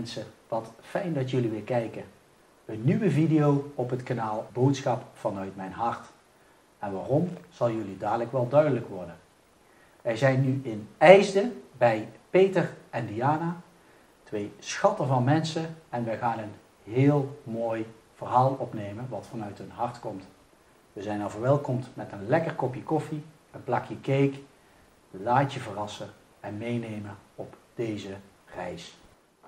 mensen, wat fijn dat jullie weer kijken. Een nieuwe video op het kanaal Boodschap vanuit mijn hart. En waarom zal jullie dadelijk wel duidelijk worden. Wij zijn nu in IJsden bij Peter en Diana, twee schatten van mensen en wij gaan een heel mooi verhaal opnemen wat vanuit hun hart komt. We zijn al verwelkomd met een lekker kopje koffie, een plakje cake. Laat je verrassen en meenemen op deze reis.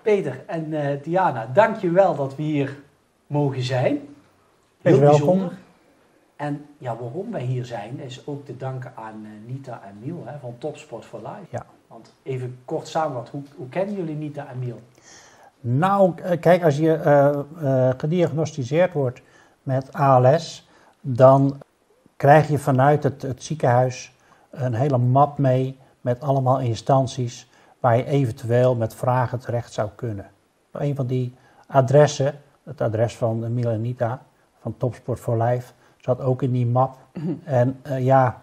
Peter en uh, Diana, dank je wel dat we hier mogen zijn. Heel welkom. En ja, waarom wij hier zijn, is ook te danken aan uh, Nita en Miel hè, van Topsport for Life. Ja. Want even kort samenvat, hoe, hoe kennen jullie Nita en Miel? Nou, eh, kijk, als je uh, gediagnosticeerd wordt met ALS, dan krijg je vanuit het, het ziekenhuis een hele map mee met allemaal instanties waar je eventueel met vragen terecht zou kunnen. Een van die adressen, het adres van Milanita van Topsport for Life, zat ook in die map. Mhm. En uh, ja,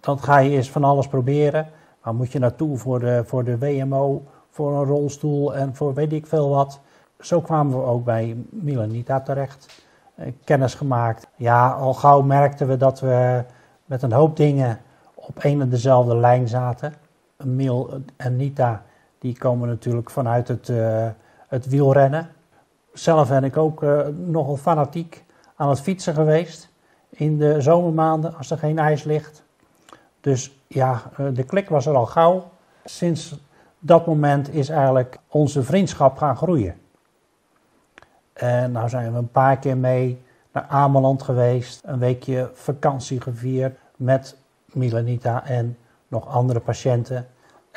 dan ga je eens van alles proberen. Waar moet je naartoe voor de, voor de WMO, voor een rolstoel en voor weet ik veel wat. Zo kwamen we ook bij Milanita terecht. Eh, kennis gemaakt. Ja, al gauw merkten we dat we met een hoop dingen op een en dezelfde lijn zaten. Mil en Nita, die komen natuurlijk vanuit het, uh, het wielrennen. Zelf ben ik ook uh, nogal fanatiek aan het fietsen geweest. In de zomermaanden, als er geen ijs ligt. Dus ja, de klik was er al gauw. Sinds dat moment is eigenlijk onze vriendschap gaan groeien. En nou zijn we een paar keer mee naar Ameland geweest. Een weekje vakantie gevierd met Milanita en nog andere patiënten.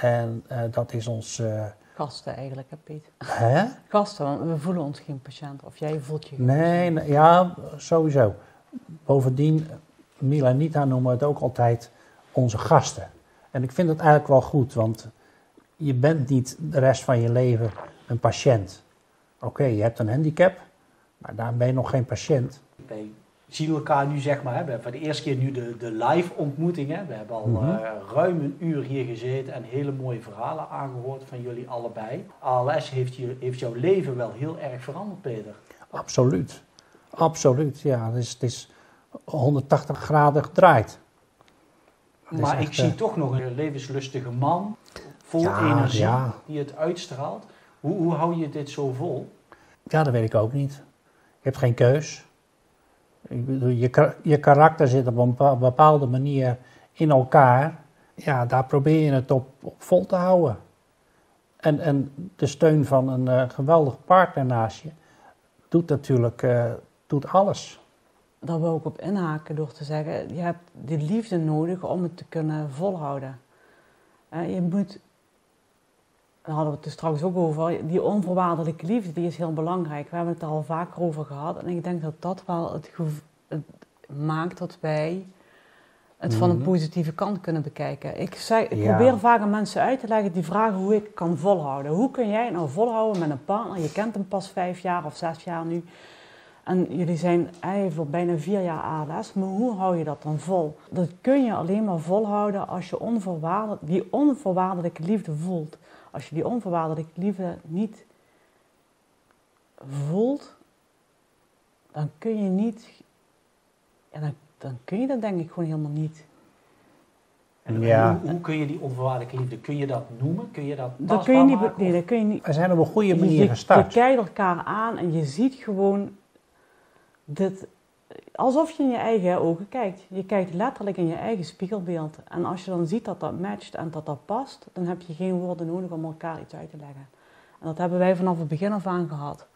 En uh, dat is ons... Uh, Gasten eigenlijk, hè Piet? Hè? Gasten, want we voelen ons geen patiënt. Of jij voelt je geen nee, nee, ja, sowieso. Bovendien, Milanita noemen we het ook altijd onze gasten. En ik vind het eigenlijk wel goed, want je bent niet de rest van je leven een patiënt. Oké, je hebt een handicap, maar daar ben je nog geen patiënt. Wij zien elkaar nu zeg maar, hè. we hebben voor de eerste keer nu de, de live ontmoetingen. We hebben al mm ruim een uur hier gezeten en hele mooie verhalen aangehoord van jullie allebei. ALS heeft, je, heeft jouw leven wel heel erg veranderd, Peter. Absoluut, absoluut. Ja, het is, het is 180 graden gedraaid. Maar ik zie uh, toch nog een levenslustige man, vol ja, energie, ja. die het uitstraalt. Hoe, hoe hou je dit zo vol? Ja, dat weet ik ook niet. Je hebt geen keus. Je, je karakter zit op een bepaalde manier in elkaar. Ja, daar probeer je het op, vol te houden. En, en de steun van een uh, geweldig partner naast je doet natuurlijk uh, doet alles. Daar wil ik op inhaken door te zeggen, je hebt die liefde nodig om het te kunnen volhouden. Uh, je moet daar hadden we het dus straks ook over, die onvoorwaardelijke liefde, die is heel belangrijk. We hebben het er al vaker over gehad. En ik denk dat dat wel het, het maakt dat wij het van een mhm. positieve kant kunnen bekijken. Ik, zeg, ik probeer vaak aan mensen uit te leggen die vragen hoe ik kan volhouden. Hoe kun jij nou volhouden met een partner? Je kent hem pas vijf jaar of zes jaar nu. En jullie zijn voor bijna vier jaar ALS, maar hoe hou je dat dan vol? Dat kun je alleen maar volhouden als je onvoorwaardelijk, die onvoorwaardelijke liefde voelt. Als je die onvoorwaardelijke liefde niet voelt, dan kun je niet, ja, dan, dan kun je dat denk ik gewoon helemaal niet. En ja. hoe, hoe, kun je die onvoorwaardelijke liefde, kun je dat noemen? Kun je dat dat kun je niet, maken, Nee, dat kun je niet. We zijn op een goede manier gestart. Je kijkt elkaar aan en je ziet gewoon dit, alsof je in je eigen ogen kijkt. Je kijkt letterlijk in je eigen spiegelbeeld. En als je dan ziet dat dat matcht en dat dat past, dan heb je geen woorden nodig om elkaar iets uit te leggen. En dat hebben wij vanaf het begin af aan gehad.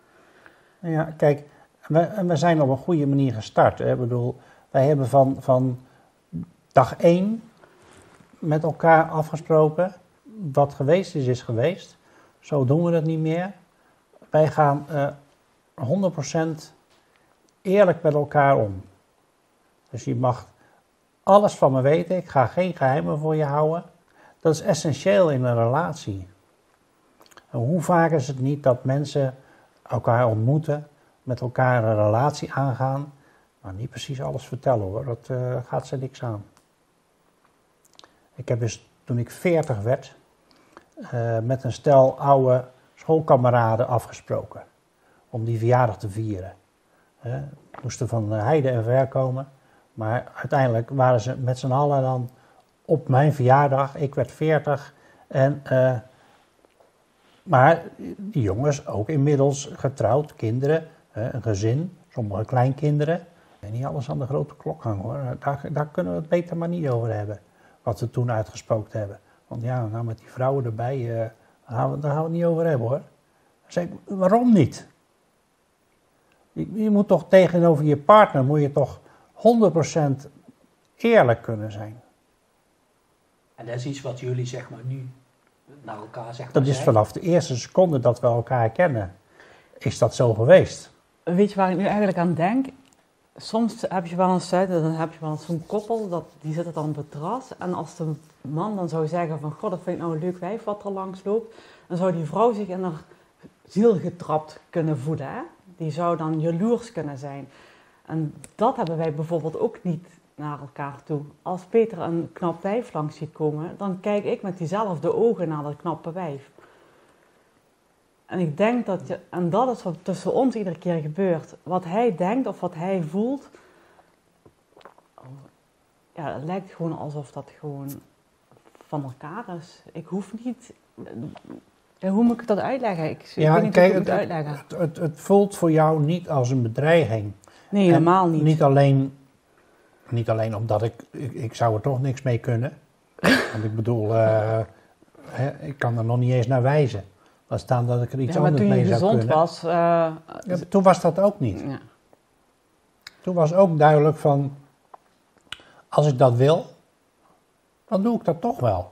Ja, kijk, we, we zijn op een goede manier gestart. Hè? Ik bedoel, wij hebben van, van dag één met elkaar afgesproken. Wat geweest is, is geweest. Zo doen we dat niet meer. Wij gaan uh, eh, 100% eerlijk met elkaar om. Dus je mag alles van me weten. Ik ga geen geheimen voor je houden. Dat is essentieel in een relatie. En hoe vaak is het niet dat mensen elkaar ontmoeten, met elkaar een relatie aangaan, maar niet precies alles vertellen hoor. Dat uh, gaat ze niks aan. Ik heb dus toen ik 40 werd, uh, met een stel oude schoolkameraden afgesproken om die verjaardag te vieren. Hè, moesten van heide en ver komen. Maar uiteindelijk waren ze met z'n allen dan op mijn verjaardag. Ik werd 40. En, eh, maar die jongens ook inmiddels getrouwd, kinderen, een gezin, sommige kleinkinderen. En niet alles aan de grote klok hangen hoor. Daar, daar kunnen we het beter maar niet over hebben. Wat we toen uitgespookt hebben. Want ja, nou met die vrouwen erbij, daar, gaan we, daar gaan we het niet over hebben hoor. Zeg, waarom niet? Je, je, moet toch tegenover je partner, moet je toch 100% eerlijk kunnen zijn. En dat is iets wat jullie zeg maar nu naar elkaar zeggen. Dat is vanaf de eerste seconde dat we elkaar kennen. Is dat zo geweest? Weet je waar ik nu eigenlijk aan denk? Soms heb je wel eens, dan heb je wel eens zo'n koppel, dat, die zitten dan op het terras. En als de man dan zou zeggen van, god, dat vind ik nou een leuk wijf wat er langs loopt. Dan zou die vrouw zich in haar ziel getrapt kunnen voelen. Hè? Die zou dan jaloers kunnen zijn. En dat hebben wij bijvoorbeeld ook niet naar elkaar toe. Als Peter een knap wijf langs ziet komen, dan kijk ik met diezelfde ogen naar dat knappe wijf. En ik denk dat, je, en dat is wat tussen ons iedere keer gebeurt. Wat hij denkt of wat hij voelt, ja, het lijkt gewoon alsof dat gewoon van elkaar is. Ik hoef niet. Hoe moet ik dat uitleggen? Ik, ja, weet niet kijk, hoe ik het, het uitleggen. Het, het, het voelt voor jou niet als een bedreiging. Nee, helemaal niet. Niet alleen, niet alleen omdat ik, ik, ik zou er toch niks mee kunnen. Want ik bedoel, uh, hè, ik kan er nog niet eens naar wijzen. Laat staan dat ik er iets ja, maar anders toen je mee zou gezond kunnen. was. eh, Ja, toen was dat ook niet. ja. Toen was ook duidelijk van, als ik dat wil, dan doe ik dat toch wel.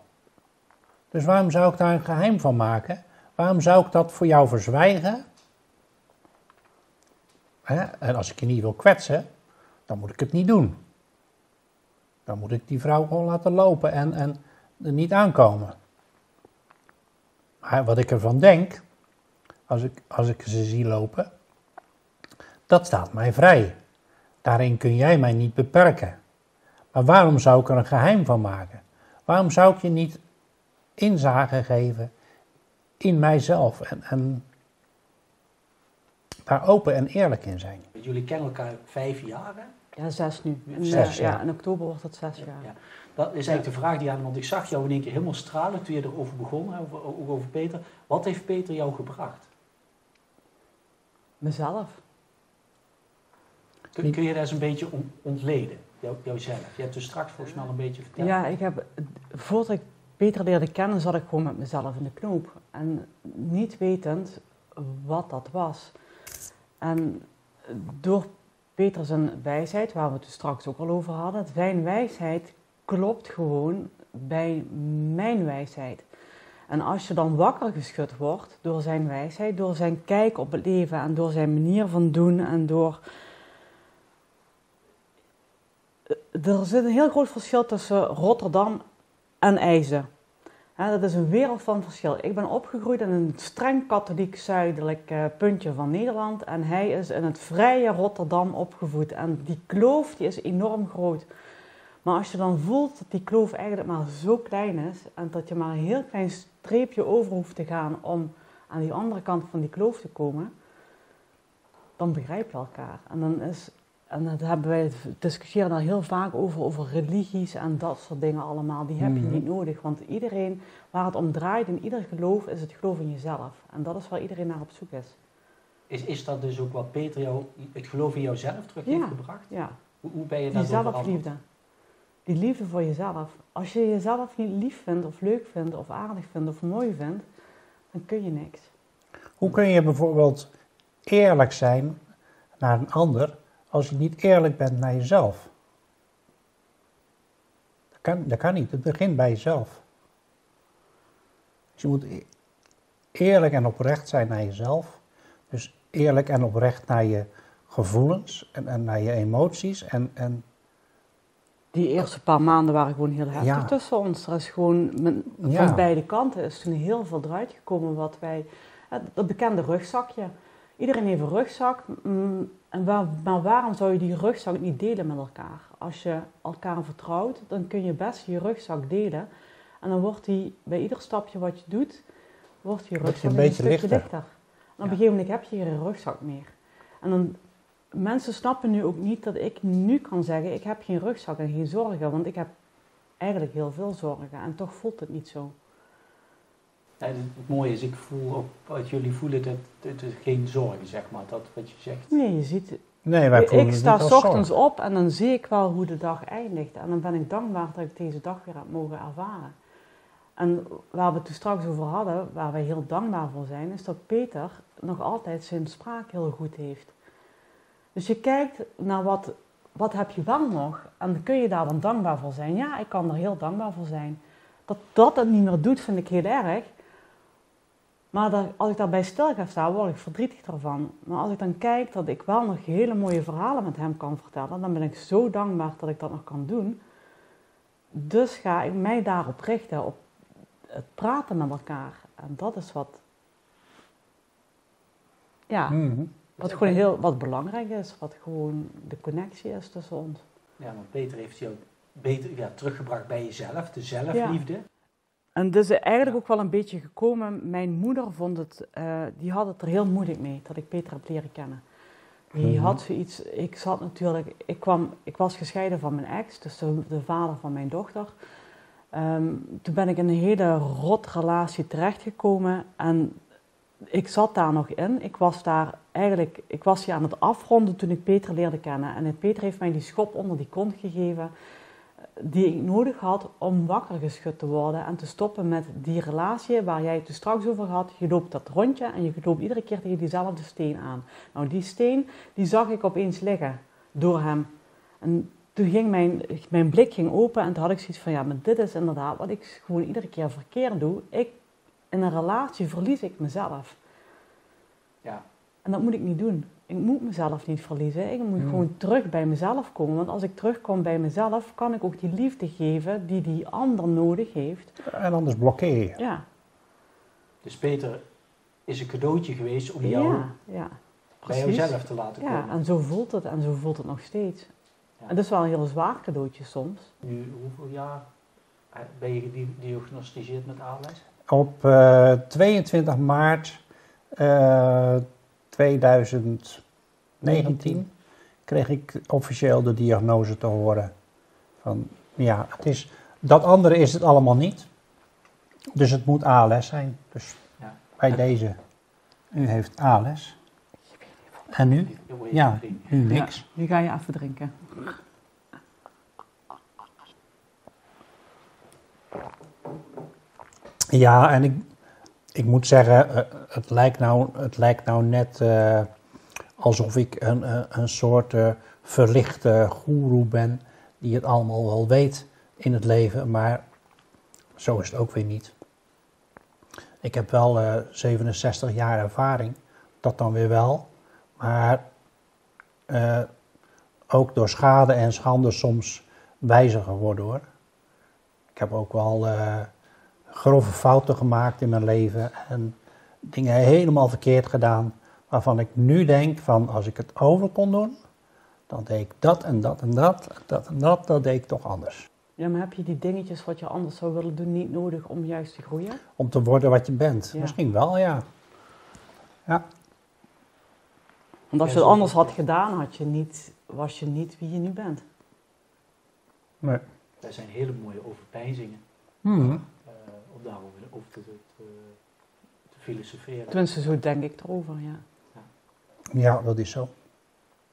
Dus waarom zou ik daar een geheim van maken? Waarom zou ik dat voor jou verzwijgen? Hè? En als ik je niet wil kwetsen, dan moet ik het niet doen. Dan moet ik die vrouw gewoon laten lopen en, en er niet aankomen. Maar wat ik ervan denk, als ik, als ik ze zie lopen, dat staat mij vrij. Daarin kun jij mij niet beperken. Maar waarom zou ik er een geheim van maken? Waarom zou ik je niet inzage geven in mijzelf en, en daar open en eerlijk in zijn? Jullie kennen elkaar vijf jaar, hè? ja, zes nu. In, Zes, ja. ja. in oktober wordt het zes jaar. Ja. Dat is eigenlijk de vraag die aan, want ik zag jou in één keer helemaal stralen toen je erover begon, over, ook over Peter. Wat heeft Peter jou gebracht? Mezelf. Kun, kun je dat eens een beetje on- ontleden, jou, jouzelf? Je hebt dus straks volgens mij al een beetje verteld. Ja, ik heb, voordat ik Peter leerde kennen, zat ik gewoon met mezelf in de knoop. En niet wetend wat dat was. En door Peter wijsheid, waar we het dus straks ook al over hadden, zijn wijsheid klopt gewoon bij mijn wijsheid. En als je dan wakker geschud wordt door zijn wijsheid, door zijn kijk op het leven en door zijn manier van doen en door er zit een heel groot verschil tussen Rotterdam en IJzen. Dat is een wereld van verschil. Ik ben opgegroeid in een streng katholiek zuidelijk eh, puntje van Nederland. En hij is in het vrije Rotterdam opgevoed. En die kloof die is enorm groot. Maar als je dan voelt dat die kloof eigenlijk maar zo klein is. En dat je maar een heel klein streepje over hoeft te gaan om aan die andere kant van die kloof te komen. Dan begrijp je elkaar. En dan is en dat hebben wij discussiëren daar heel vaak over, over religies en dat soort dingen allemaal. Die heb je Mhm. niet nodig, want iedereen waar het om draait in ieder geloof is het geloof in jezelf. En dat is waar iedereen naar op zoek is. Is, is dat dus ook wat Peter jou, het geloof in jouzelf terug Ja. heeft gebracht? Ja, Hoe, hoe ben je die daar veranderd? zelfliefde. Die liefde voor jezelf. Als je jezelf niet lief vindt of leuk vindt of aardig vindt of mooi vindt, dan kun je niks. Hoe kun je bijvoorbeeld eerlijk zijn naar een ander als je niet eerlijk bent naar jezelf? Dat kan, dat kan niet. Het begint bij jezelf. Dus je moet e- eerlijk en oprecht zijn naar jezelf. Dus eerlijk en oprecht naar je gevoelens en, en naar je emoties. En, en Die eerste paar maanden waren gewoon heel heftig Ja. tussen ons. Er is gewoon Ja. van beide kanten is toen heel veel eruit gekomen wat wij... Dat bekende rugzakje. Iedereen heeft een rugzak. mm, maar waarom zou je die rugzak niet delen met elkaar? Als je elkaar vertrouwt, dan kun je best je rugzak delen. En dan wordt die bij ieder stapje wat je doet, wordt je rugzak een beetje stukje lichter. En op een gegeven moment heb je geen rugzak meer. En dan, mensen snappen nu ook niet dat ik nu kan zeggen, ik heb geen rugzak en geen zorgen. Want ik heb eigenlijk heel veel zorgen en toch voelt het niet zo. Ja, het, het mooie is, ik voel ook uit jullie voelen dat het is geen zorgen, zeg maar, dat wat je zegt. Nee, je ziet, Nee, wij voelen ik het sta niet s als ochtends zorg. op en dan zie ik wel hoe de dag eindigt. En dan ben ik dankbaar dat ik deze dag weer heb mogen ervaren. En waar we het toen straks over hadden, waar wij heel dankbaar voor zijn, is dat Peter nog altijd zijn spraak heel goed heeft. Dus je kijkt naar wat, wat heb je wel nog en kun je daar dan dankbaar voor zijn. Ja, ik kan er heel dankbaar voor zijn. Dat dat het niet meer doet, vind ik heel erg. Maar dat, als ik daarbij stil ga staan, word ik verdrietig ervan. Maar als ik dan kijk dat ik wel nog hele mooie verhalen met hem kan vertellen, dan ben ik zo dankbaar dat ik dat nog kan doen. Dus ga ik mij daarop richten, op het praten met elkaar. En dat is wat, ja, Mhm. wat gewoon heel wat belangrijk is, wat gewoon de connectie is tussen ons. Ja, want Peter heeft je ook beter ja, teruggebracht bij jezelf, de zelfliefde. En dus eigenlijk ook wel een beetje gekomen. Mijn moeder vond het, eh, die had het er heel moeilijk mee dat ik Peter heb leren kennen. Die Mhm. had zoiets, ik zat natuurlijk, ik, kwam, ik was gescheiden van mijn ex, dus de, de vader van mijn dochter. Ehm, toen ben ik in een hele rot relatie terechtgekomen en ik zat daar nog in. Ik was daar eigenlijk, ik was hier aan het afronden toen ik Peter leerde kennen. En Peter heeft mij die schop onder die kont gegeven die ik nodig had om wakker geschud te worden en te stoppen met die relatie waar jij het er straks over had. Je loopt dat rondje en je loopt iedere keer tegen diezelfde steen aan. Nou, die steen, die zag ik opeens liggen door hem. En toen ging mijn, mijn blik ging open en toen had ik zoiets van, ja, maar dit is inderdaad wat ik gewoon iedere keer verkeerd doe. Ik, in een relatie verlies ik mezelf. Ja. En dat moet ik niet doen ik moet mezelf niet verliezen. Ik moet gewoon terug bij mezelf komen. Want als ik terugkom bij mezelf, kan ik ook die liefde geven die die ander nodig heeft. En anders blokkeer je. Ja. Dus Peter is een cadeautje geweest om jou ja, ja. bij jezelf te laten komen. Ja, en zo voelt het. En zo voelt het nog steeds. Ja. En dat is wel een heel zwaar cadeautje soms. Nu, hoeveel jaar ben je gediagnosticeerd met ALS? Op eh, uh, 22 maart eh, uh, 2000. 19, kreeg ik officieel de diagnose te horen van ja, het is, dat andere is het allemaal niet. Dus het moet ALS zijn. Dus ja. bij deze, u heeft ALS. En nu? Ja, nu niks. Nu ga je afdrinken. Ja, en ik, ik moet zeggen, eh, het lijkt nou, het lijkt nou net... Eh, alsof ik een, een, een soort eh, verlichte goeroe ben die het allemaal wel weet in het leven, maar zo is het ook weer niet. Ik heb wel eh, 67 jaar ervaring, dat dan weer wel, maar eh, ook door schade en schande soms wijzer geworden hoor. Ik heb ook wel eh, grove fouten gemaakt in mijn leven en dingen helemaal verkeerd gedaan, waarvan ik nu denk van als ik het over kon doen, dan deed ik dat en dat en dat, dat en dat, dat deed ik toch anders. Ja, maar heb je die dingetjes wat je anders zou willen doen niet nodig om juist te groeien? Om te worden wat je bent. Ja. Misschien wel, ja. Ja, Want als je het anders had gedaan, had je niet, was je niet wie je nu bent. nee. Dat zijn hele mooie overpeinzingen Mhm. eh, om daarover over te, te, te filosoferen. Tenminste, zo denk ik erover, ja. Ja, dat is zo.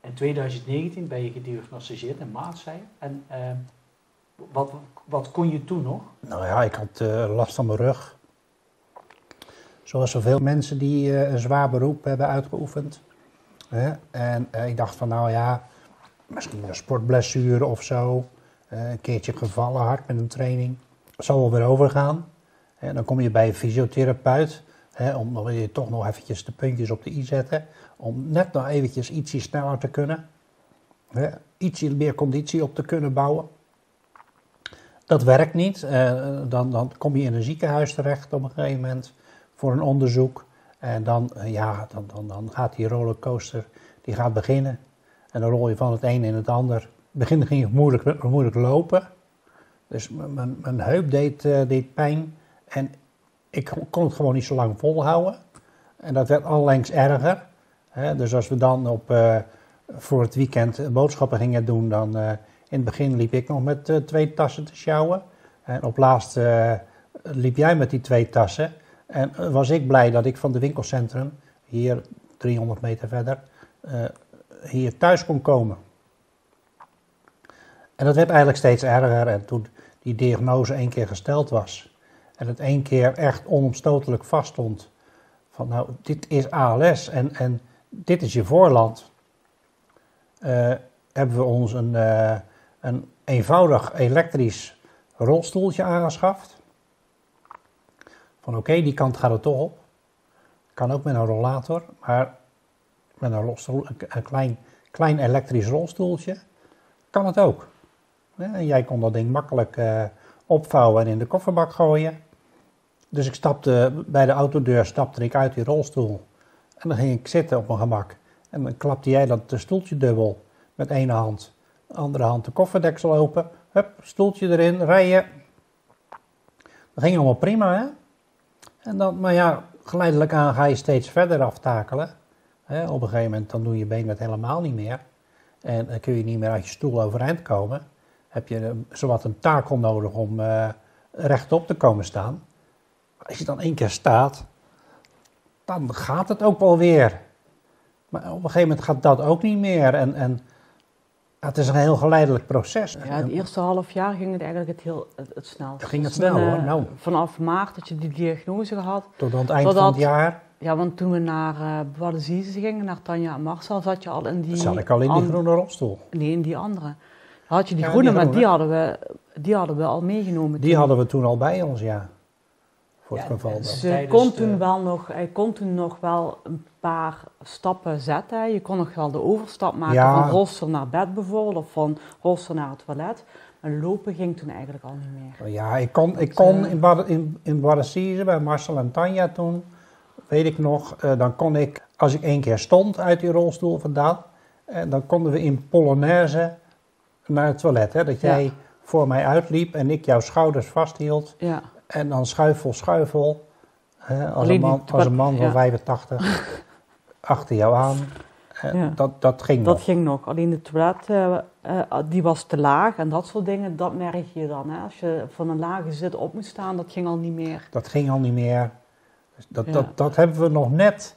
In 2019 ben je gediagnosticeerd in je. En eh, wat, wat kon je toen nog? Nou ja, ik had eh, last van mijn rug. Zoals zoveel mensen die eh, een zwaar beroep hebben uitgeoefend. Hè? En eh, ik dacht van nou ja, misschien een sportblessure of zo. Een keertje gevallen hard met een training. Zal wel weer overgaan. En dan kom je bij een fysiotherapeut. Om je toch nog eventjes de puntjes op de i zetten. Om net nog eventjes ietsje sneller te kunnen. Hè, ietsje meer conditie op te kunnen bouwen. Dat werkt niet. Eh, dan, dan kom je in een ziekenhuis terecht op een gegeven moment voor een onderzoek. En dan, eh, ja, dan, dan, dan gaat die rollercoaster die gaat beginnen. En dan rol je van het een in het ander. Het begin ging moeilijk, moeilijk lopen. Dus mijn, mijn heup deed, eh, deed pijn. En ik kon het gewoon niet zo lang volhouden. En dat werd allengs erger. Dus als we dan op, eh, voor het weekend boodschappen gingen doen, dan uh, in het begin liep ik nog met twee tassen te sjouwen. En op laatst liep jij met die twee tassen. En was ik blij dat ik van de winkelcentrum, hier 300 meter verder, hier thuis kon komen. En dat werd eigenlijk steeds erger. En toen die diagnose één keer gesteld was en het één keer echt onomstotelijk vaststond van nou, dit is ALS en, en dit is je voorland, uh, hebben we ons een, uh, een eenvoudig elektrisch rolstoeltje aangeschaft. Van oké, die kant gaat het toch op. Kan ook met een rollator, maar met een, rolstoel, een klein, klein elektrisch rolstoeltje kan het ook. En jij kon dat ding makkelijk uh, opvouwen en in de kofferbak gooien. Dus ik stapte bij de autodeur stapte ik uit die rolstoel. En dan ging ik zitten op mijn gemak. En dan klapte jij dat stoeltje dubbel met ene hand. De andere hand de kofferdeksel open. Hup, stoeltje erin, rijden. Dat ging allemaal prima, hè? En dan, maar ja, geleidelijk aan ga je steeds verder aftakelen. Op een gegeven moment dan doe je been het helemaal niet meer. En dan kun je niet meer uit je stoel overeind komen. Heb je zowat een takel nodig om uh, rechtop te komen staan als je dan één keer staat, dan gaat het ook wel weer. Maar op een gegeven moment gaat dat ook niet meer. En, en het is een heel geleidelijk proces. Ja, het eerste half jaar ging het eigenlijk het, heel, het, het snel. Ging het dus snel hoor. Nou. Vanaf maart dat je die diagnose gehad. Tot aan het eind van het jaar. Ja, want toen we naar uh, gingen, naar Tanja en Marcel, zat je al in die... Zat ik al in die groene rolstoel? Nee, in die andere. Had je die groene, maar die hadden, we, die hadden we al meegenomen. Die hadden we toen al bij ons, ja voor het geval dus hij, kon toen wel nog, hij kon toen nog wel een paar stappen zetten. Je kon nog wel de overstap maken van rooster naar bed bijvoorbeeld, of van rooster naar het toilet. Maar lopen ging toen eigenlijk al niet meer. Ja, ik kon, ik kon in, Bar, in, in bij Marcel en Tanja toen, weet ik nog, uh, dan kon ik, als ik één keer stond uit die rolstoel vandaan, uh, dan konden we in Polonaise naar het toilet. Hè, dat jij voor mij uitliep en ik jouw schouders vasthield. Ja. En dan schuifel, schuifel. Hè, als, een man, als een man van 85 achter jou aan. dat, dat ging dat nog. ging nog. Alleen de toilet uh, uh, die was te laag en dat soort dingen, dat merk je dan. Hè. Als je van een lage zit op moet staan, dat ging al niet meer. Dat ging al niet meer. Dus dat, dat, dat hebben we nog net,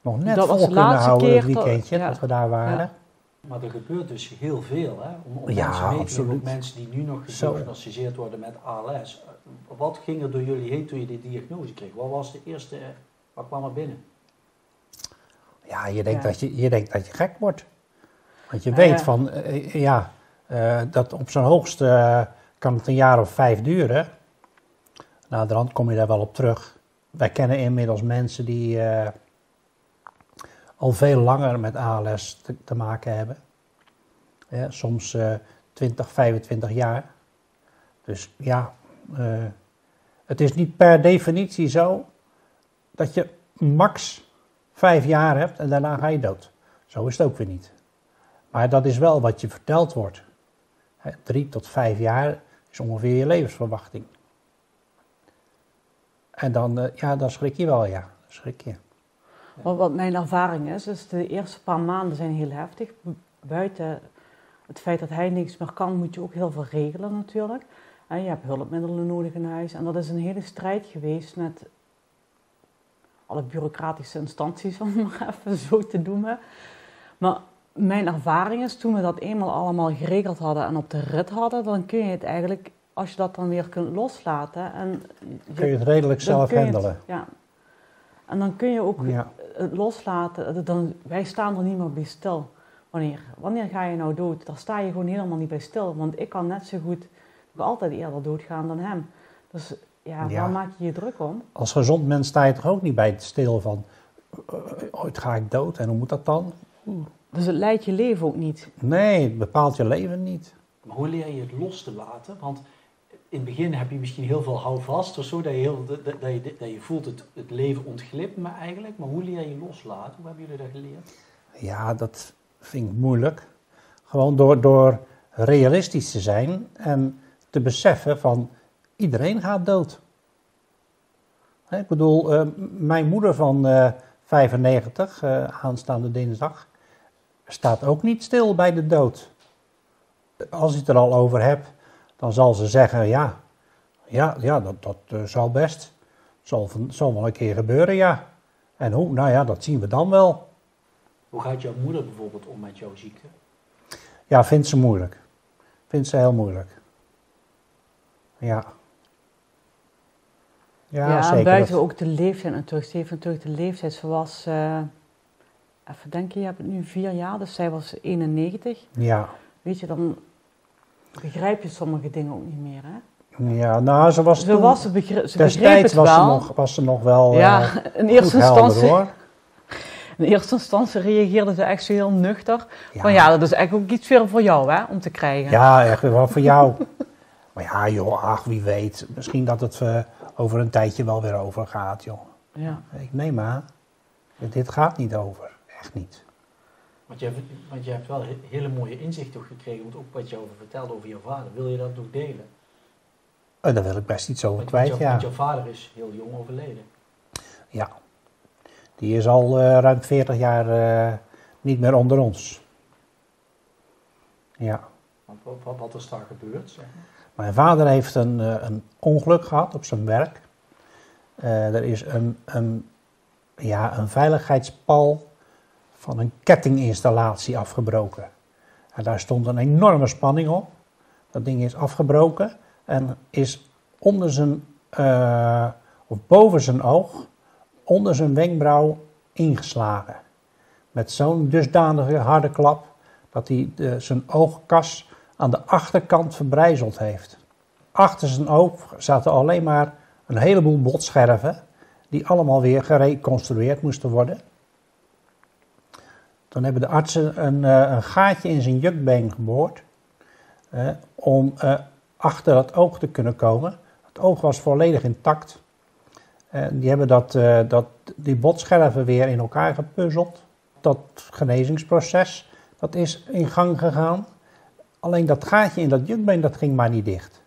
nog net dat vol kunnen houden, het weekendje, dat, dat we daar waren. Maar er gebeurt dus heel veel. Hè? Om, om ja, mensen absoluut. Mensen die nu nog gediagnosticeerd worden met ALS. Wat ging er door jullie heen toen je die diagnose kreeg? Wat was de eerste, wat kwam er binnen? Ja, je denkt, Dat, je, je denkt dat je gek wordt. Want je weet van, uh, ja, uh, dat op zijn hoogste uh, kan het een jaar of vijf duren. De rand kom je daar wel op terug. Wij kennen inmiddels mensen die al veel langer met ALS te, te maken hebben. Ja, soms 20, 25 jaar. Dus ja, uh, het is niet per definitie zo dat je max vijf jaar hebt en daarna ga je dood. Zo is het ook weer niet. Maar dat is wel wat je verteld wordt. Drie tot vijf jaar is ongeveer je levensverwachting. En dan, uh, ja, dan schrik je wel, ja. schrik je. Wat, wat mijn ervaring is, is de eerste paar maanden zijn heel heftig. Buiten het feit dat hij niks meer kan, moet je ook heel veel regelen natuurlijk. En je hebt hulpmiddelen nodig in huis. En dat is een hele strijd geweest met alle bureaucratische instanties, om maar even zo te noemen. Maar mijn ervaring is, toen we dat eenmaal allemaal geregeld hadden en op de rit hadden, dan kun je het eigenlijk, als je dat dan weer kunt loslaten. En je, kun je het redelijk zelf handelen. ja. En dan kun je ook het loslaten. Dan, wij staan er niet meer bij stil. Wanneer, wanneer ga je nou dood? Daar sta je gewoon helemaal niet bij stil. Want ik kan net zo goed ik altijd eerder doodgaan dan hem. Dus ja, waar maak je je druk om? Als gezond mens sta je toch ook niet bij het stil van... Uh, ooit ga ik dood en hoe moet dat dan? Dus het leidt je leven ook niet? Nee, het bepaalt je leven niet. Maar hoe leer je het los te laten? Want in het begin heb je misschien heel veel houvast of zo, dat je, heel, dat, dat je, dat je voelt het, het leven ontglipt me eigenlijk. Maar hoe leer je loslaten? Hoe hebben jullie dat geleerd? Ja, dat vind ik moeilijk. Gewoon door, door realistisch te zijn en te beseffen van iedereen gaat dood. Ik bedoel, eh, mijn moeder van eh 95, eh, aanstaande dinsdag, staat ook niet stil bij de dood. Als je het er al over hebt, dan zal ze zeggen, ja, ja, ja dat, dat eh, zal best. Zal, van- zal wel een keer gebeuren, ja. En hoe? Nou ja, dat zien we dan wel. Hoe gaat jouw moeder bijvoorbeeld om met jouw ziekte? Ja, vindt ze moeilijk. Vindt ze heel moeilijk. Ja. Ja, Ja, zeker. buiten ook de leeftijd natuurlijk. Ze heeft natuurlijk de leeftijd. Ze was, eh, even denken, je hebt het nu vier jaar, dus zij was 91. Ja. Weet je, dan begrijp je sommige dingen ook niet meer. Hè? ja, nou, ze was Ze, toen- was, ze, begreep, ze begreep destijds het was ze, nog, was ze nog wel eh, ja, in eerste, helder, instantie, hoor. in eerste instantie reageerde ze echt zo heel nuchter. Ja. Van ja, dat is echt ook iets weer voor jou hè, om te krijgen. Ja, echt wel voor jou. maar ja, joh, ach, wie weet. Misschien dat het eh, over een tijdje wel weer overgaat, joh. Ja. Ik neem aan. Dit gaat niet over. Echt niet. Want je, hebt, want je hebt wel he- hele mooie inzichten ook gekregen, want ook wat je over vertelde over jouw vader. Wil je dat ook delen? Eh, daar wil ik best iets over Want, want kwijt, ja. want jouw vader is heel jong overleden. Ja. Die is al eh, ruim 40 jaar eh, niet meer onder ons. Ja. Want wat, wat, wat is daar gebeurd? Zeg maar? Mijn vader heeft een, eh, een ongeluk gehad op zijn werk. Eh, er is een, een, ja, een veiligheidspal van een kettinginstallatie afgebroken. En daar stond een enorme spanning op. Dat ding is afgebroken en is onder zijn, eh, of boven zijn oog, onder zijn wenkbrauw ingeslagen. Met zo'n dusdanige harde klap dat hij zijn oogkas aan de achterkant verbrijzeld heeft. Achter zijn oog zaten alleen maar een heleboel botscherven die allemaal weer gereconstrueerd moesten worden. Toen hebben de artsen een, eh, een gaatje in zijn jukbeen geboord eh, om eh, achter het oog te kunnen komen. Het oog was volledig intact. En die hebben dat, eh, dat, die botscherven weer in elkaar gepuzzeld. Dat genezingsproces dat is in gang gegaan. Alleen dat gaatje in dat jukbeen, dat ging maar niet dicht.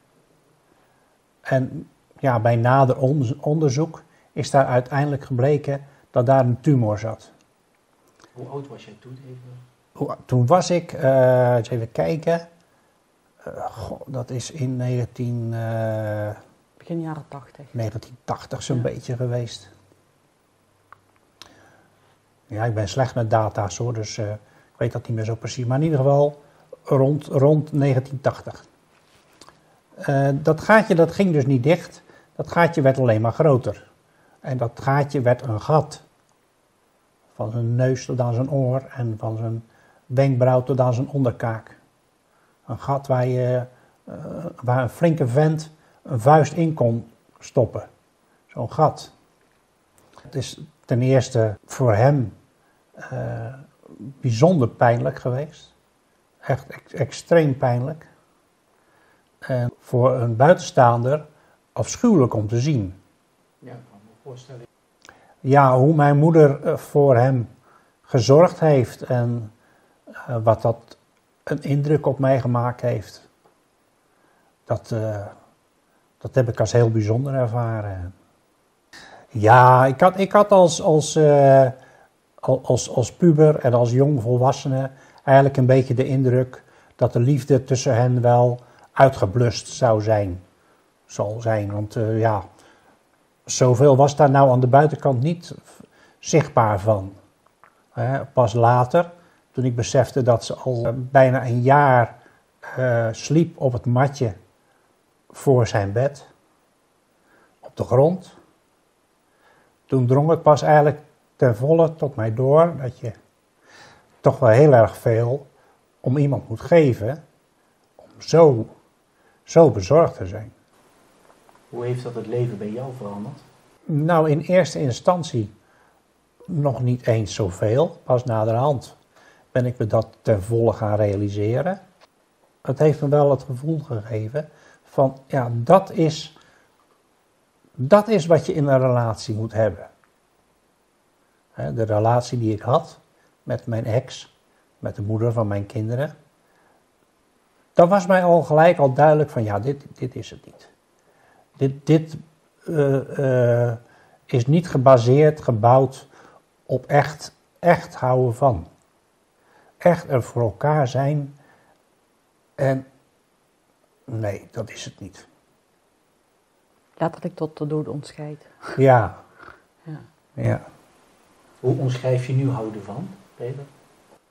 En ja, bij nader on- onderzoek is daar uiteindelijk gebleken dat daar een tumor zat. Hoe oud was jij toen even? Toen was ik, eh, eens even kijken, Eh, goh, dat is in 19, eh, Begin jaren 80. 1980 zo'n Ja. beetje geweest. Ja, ik ben slecht met data's hoor, dus eh, ik weet dat niet meer zo precies. Maar in ieder geval rond, rond 1980. Eh, dat gaatje dat ging dus niet dicht. Dat gaatje werd alleen maar groter. En dat gaatje werd een gat. Van zijn neus tot aan zijn oor en van zijn wenkbrauw tot aan zijn onderkaak. Een gat waar, je, eh, waar een flinke vent een vuist in kon stoppen. Zo'n gat. Het is ten eerste voor hem eh, bijzonder pijnlijk geweest. Echt ex- extreem pijnlijk. En voor een buitenstaander afschuwelijk om te zien. Ja, ik kan me voorstellen. Ja, hoe mijn moeder eh, voor hem gezorgd heeft en eh, wat dat een indruk op mij gemaakt heeft. Dat, eh, dat heb ik als heel bijzonder ervaren. Ja, ik had, ik had als, als, al- als, als puber en als jong volwassene eigenlijk een beetje de indruk dat de liefde tussen hen wel uitgeblust zou zijn. Zal zijn, want eh, ja, zoveel was daar nou aan de buitenkant niet zichtbaar van. Pas later, toen ik besefte dat ze al eh, bijna een jaar eh, sliep op het matje voor zijn bed, op de grond. Toen drong het pas eigenlijk ten volle tot mij door dat je toch wel heel erg veel om iemand moet geven om zo, zo bezorgd te zijn. Hoe heeft dat het leven bij jou veranderd? Nou, in eerste instantie nog niet eens zoveel. Pas naderhand ben ik me dat ten volle gaan realiseren. Het heeft me wel het gevoel gegeven van, ja, dat is, dat is wat je in een relatie moet hebben. De relatie die ik had met mijn ex, met de moeder van mijn kinderen. Dat was mij al gelijk al duidelijk van, ja, dit, dit is het niet. Dit, dit eh, eh, is niet gebaseerd, gebouwd op echt, echt houden van. Echt er voor elkaar zijn. En nee, dat is het niet. Letterlijk tot de dood ontscheidt. Ja. Ja. ja. Hoe omschrijf je nu houden van,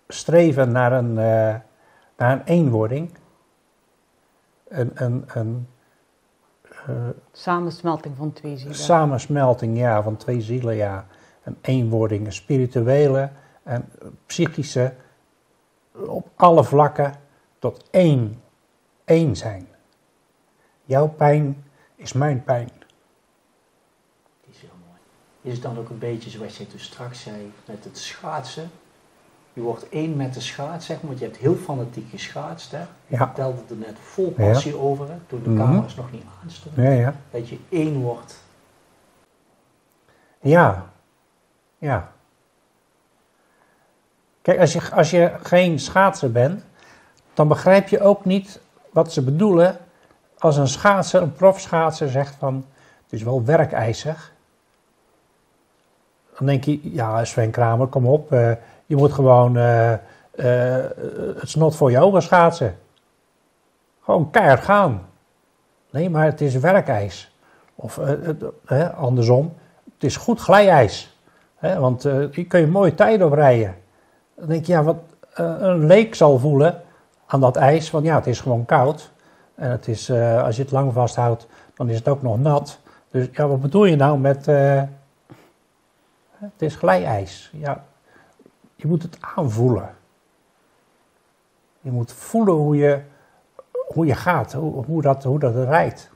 Streven naar een, eh, naar een eenwording. Een, een, een eh, Samensmelting van twee zielen. samensmelting ja, van twee zielen, ja. Een eenwording, een spirituele en psychische, op alle vlakken tot één, één zijn. Jouw pijn is mijn pijn. Die is heel mooi. Is het dan ook een beetje zoals je toen straks zei met het schaatsen? Je wordt één met de schaats, zeg maar, want je hebt heel fanatiek geschaatst. Hè? Je Ja. vertelde er net vol passie over, hè, toen de Mhm. camera's nog niet aanstonden. Ja, ja. Dat je één wordt. Ja, ja. Kijk, als je, als je geen schaatser bent, dan begrijp je ook niet wat ze bedoelen als een schaatser, een profschaatser zegt van, het is wel werkeisig. Dan denk je, ja Sven Kramer, kom op, eh, je moet gewoon eh, eh, het snot voor je ogen schaatsen. Gewoon keihard gaan. Nee, maar het is werkijs. Of eh, andersom, het is goed glijijs. Want hier kun je mooie tijden op rijden. Dan denk je, ja, wat een leek zal voelen aan dat ijs. Want ja, het is gewoon koud. En het is, als je het lang vasthoudt, dan is het ook nog nat. Dus ja, wat bedoel je nou met... het is glijijs. Ja, je moet het aanvoelen. Je moet voelen hoe je, hoe je gaat, hoe, hoe, dat, hoe dat rijdt.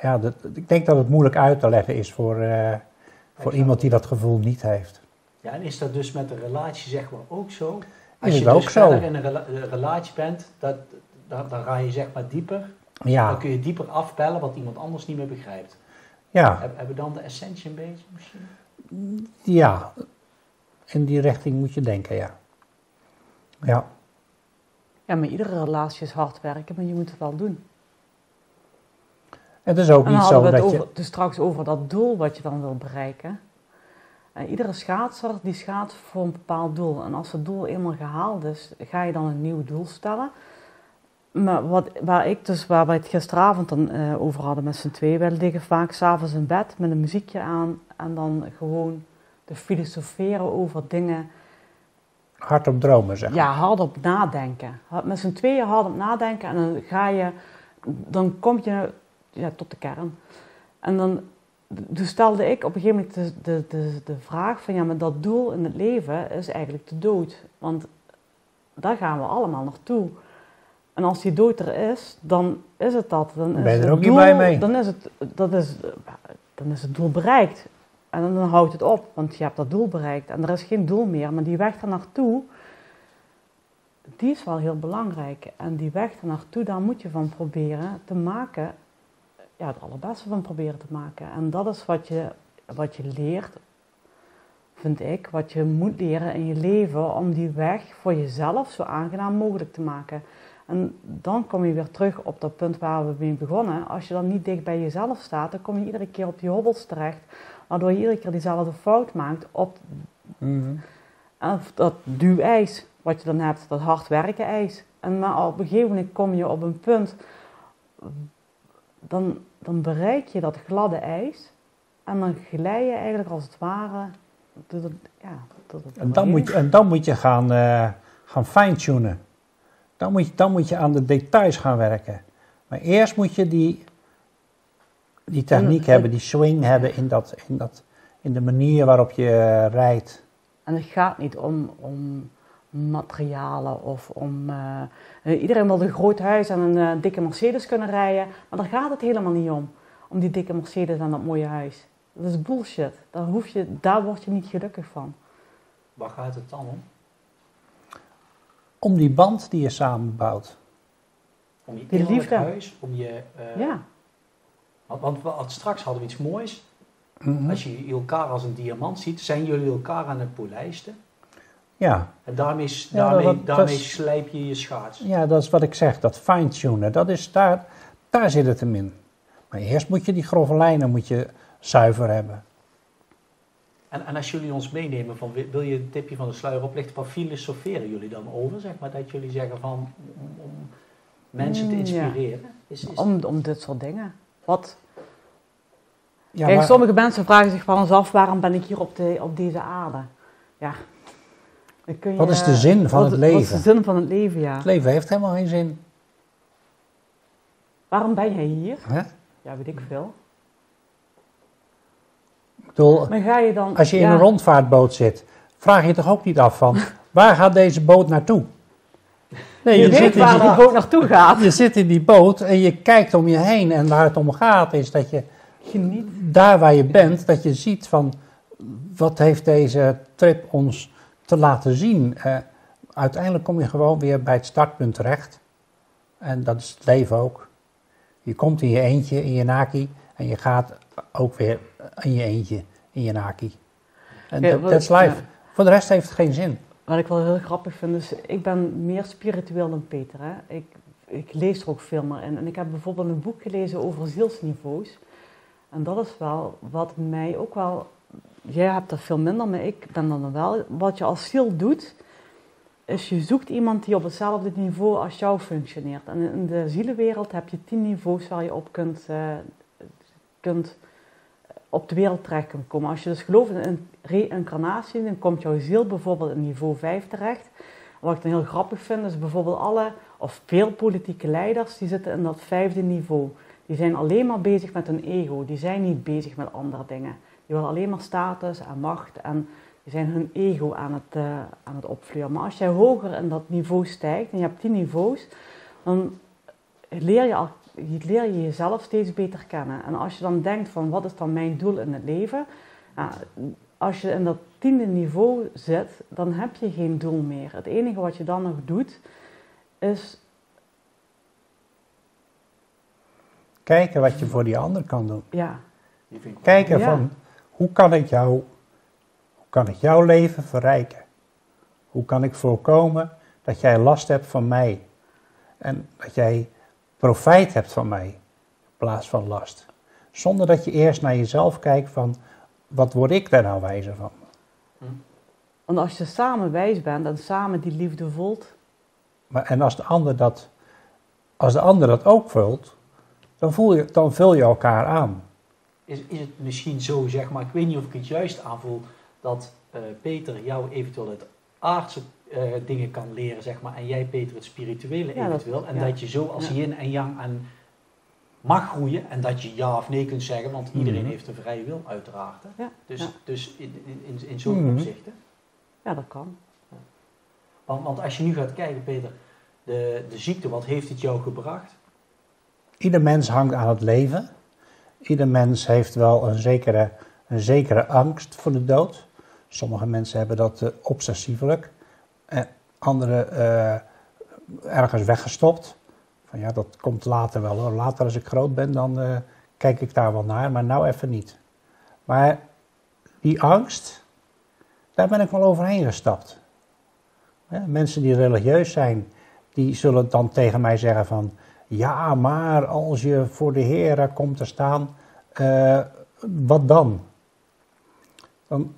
Ja, dat, ik denk dat het moeilijk uit te leggen is voor, eh, voor iemand die dat gevoel niet heeft. Ja, en is dat dus met een relatie zeg maar ook zo? Is Als je dus zo? verder in een rela- een relatie bent, dat, dan, dan ga je zeg maar dieper. Dan Ja, kun je dieper afpellen wat iemand anders niet meer begrijpt. ja, Heb- Hebben we dan de essentie een beetje misschien? ja. In die richting moet je denken, ja. Ja, Ja, maar iedere relatie is hard werken, maar je moet het wel doen. het is ook niet zo we het dat over, je... dus straks over dat doel wat je dan wil bereiken. En iedere schaatser die schaatst voor een bepaald doel. En als het doel eenmaal gehaald is, ga je dan een nieuw doel stellen. Maar wat, waar ik dus, waar we het gisteravond dan eh, over hadden met z'n tweeën, wij liggen vaak s'avonds in bed met een muziekje aan en dan gewoon te filosoferen over dingen. Hard op dromen, zeg maar. Ja, hardop nadenken. Met z'n tweeën hardop nadenken en dan ga je, dan kom je ja, tot de kern. En dan toen stelde ik op een gegeven moment de, de, de, de vraag van ja, maar dat doel in het leven is eigenlijk de dood. Want daar gaan we allemaal naartoe. En als die dood er is, dan is het dat. Dan is Ben je er ook niet blij mee? Dan is, het, dat is, dan is het doel bereikt. En dan, houdt het op, want je hebt dat doel bereikt. En er is geen doel meer, maar die weg daar naartoe, die is wel heel belangrijk. En die weg daar naartoe, daar moet je van proberen te maken, ja, het allerbeste van proberen te maken. En dat is wat je, wat je leert, vind ik, wat je moet leren in je leven om die weg voor jezelf zo aangenaam mogelijk te maken. En dan kom je weer terug op dat punt waar we mee begonnen. Als je dan niet dicht bij jezelf staat, dan kom je iedere keer op die hobbels terecht, waardoor je iedere keer diezelfde fout maakt op Mhm. en dat duwijs wat je dan hebt, dat hard werken ijs. En maar op een gegeven moment kom je op een punt, dan, dan bereik je dat gladde ijs. En dan glij je eigenlijk als het ware door het, ja, door het En dan moet je, en dan moet je gaan, eh, gaan fine-tunen. Dan moet, je, dan moet je aan de details gaan werken. Maar eerst moet je die, die techniek En- hebben, die swing hebben in, dat, in, dat, in de manier waarop je eh, rijdt. En het gaat niet om, om materialen of om... eh, eh, iedereen wil een groot huis en een dikke Mercedes kunnen rijden. Maar daar gaat het helemaal niet om. Om die dikke Mercedes en dat mooie huis. Dat is bullshit. Daar, hoef je, daar word je niet gelukkig van. Waar gaat het dan om? Om die band die je samenbouwt. Om je Die innerlijk liefde. huis, om je... eh, Ja. Want, want straks hadden we iets moois. Mhm. Als je elkaar als een diamant ziet, zijn jullie elkaar aan het polijsten. Ja, En daarmee, Ja, daarmee, dat- dat daarmee is- slijp je je schaats. ja, dat is wat ik zeg, dat fine-tunen. Dat is daar, daar zit het hem in. Maar eerst moet je die grove lijnen moet je zuiver hebben. En, en als jullie ons meenemen, van, wil je een tipje van de sluier oplichten, wat filosoferen jullie dan over? Zeg maar dat jullie zeggen van, om, om mensen te Mm, ja. inspireren? Is, is, Om, om dit soort dingen. Wat? Ja, Kijk, maar- sommige mensen vragen zich wel eens af, waarom ben ik hier op, de, op deze aarde? Ja. Dan kun je- Wat is de zin van wat- het Wat is leven? de zin van het leven, ja. Het leven heeft helemaal geen zin. Waarom ben jij hier? Ja, weet ik veel. Ik bedoel, Maar ga je dan... als je in een rondvaartboot zit, vraag je toch ook niet af van, waar gaat deze boot naartoe? Nee, Je je, weet waar die, die boot naartoe gaat. je zit in die boot en je kijkt om je heen en waar het om gaat is dat je Geniet. daar waar je bent, dat je ziet van wat heeft deze trip ons te laten zien. Eh, uiteindelijk kom je gewoon weer bij het startpunt terecht. En dat is het leven ook. Je komt in je eentje, in je naki, en je gaat ook weer in je eentje, in je naki. En Ja, that's life. ja. Voor de rest heeft het geen zin. Wat ik wel heel grappig vind, is ik ben meer spiritueel dan Peter. Hè? Ik, ik lees er ook veel meer in. En ik heb bijvoorbeeld een boek gelezen over zielsniveaus. En dat is wel wat mij ook wel... Jij hebt dat veel minder, maar ik ben dan wel... Wat je als ziel doet, is je zoekt iemand die op hetzelfde niveau als jou functioneert. En in de zielenwereld heb je tien niveaus waar je op kunt, eh, kunt op de wereld terecht komen. Als je dus gelooft in een reïncarnatie, dan komt jouw ziel bijvoorbeeld in niveau 5 terecht. Wat ik dan heel grappig vind, is bijvoorbeeld alle, of veel politieke leiders, die zitten in dat vijfde niveau. Die zijn alleen maar bezig met hun ego. Die zijn niet bezig met andere dingen. Die willen alleen maar status en macht en die zijn hun ego aan het, eh, aan het opvleuren. Maar als jij hoger in dat niveau stijgt, en je hebt 10 niveaus, dan leer je, al, leer je jezelf steeds beter kennen. En als je dan denkt van wat is dan mijn doel in het leven, als je in dat tiende niveau zit, dan heb je geen doel meer. Het enige wat je dan nog doet, is Kijken wat je voor die ander kan doen. ja, Kijken Ja. van, hoe kan ik jou, hoe kan ik jouw leven verrijken? Hoe kan ik voorkomen dat jij last hebt van mij? En dat jij profijt hebt van mij, in plaats van last. Zonder dat je eerst naar jezelf kijkt van, wat word ik daar nou wijzer van? want als je samen wijs bent en samen die liefde voelt, Maar, en als de, ander dat, als de ander dat ook vult, dan, voel je, dan vul je elkaar aan. Is, is het misschien zo, zeg maar, ik weet niet of ik het juist aanvoel, dat eh, Peter jou eventueel het aardse eh, dingen kan leren, zeg maar, en jij Peter het spirituele Ja, dat- eventueel. en ja. dat je zo als Ja. yin en yang en mag groeien en dat je ja of nee kunt zeggen, want iedereen Mhm. heeft een vrije wil uiteraard. Hè? Ja, Dus, ja. dus in, in, in, in zo'n Mhm. opzicht. Hè? ja, dat kan. Want, want als je nu gaat kijken, Peter, de, de ziekte, wat heeft het jou gebracht? Ieder mens hangt aan het leven. Ieder mens heeft wel een zekere, een zekere angst voor de dood. Sommige mensen hebben dat eh, obsessievelijk. En anderen eh, ergens weggestopt. Van ja, dat komt later wel hoor. Later als ik groot ben, dan eh, kijk ik daar wel naar. Maar nou even niet. Maar die angst, daar ben ik wel overheen gestapt. Mensen die religieus zijn, die zullen dan tegen mij zeggen van... Ja, maar als je voor de Heer komt te staan, eh, wat dan? dan?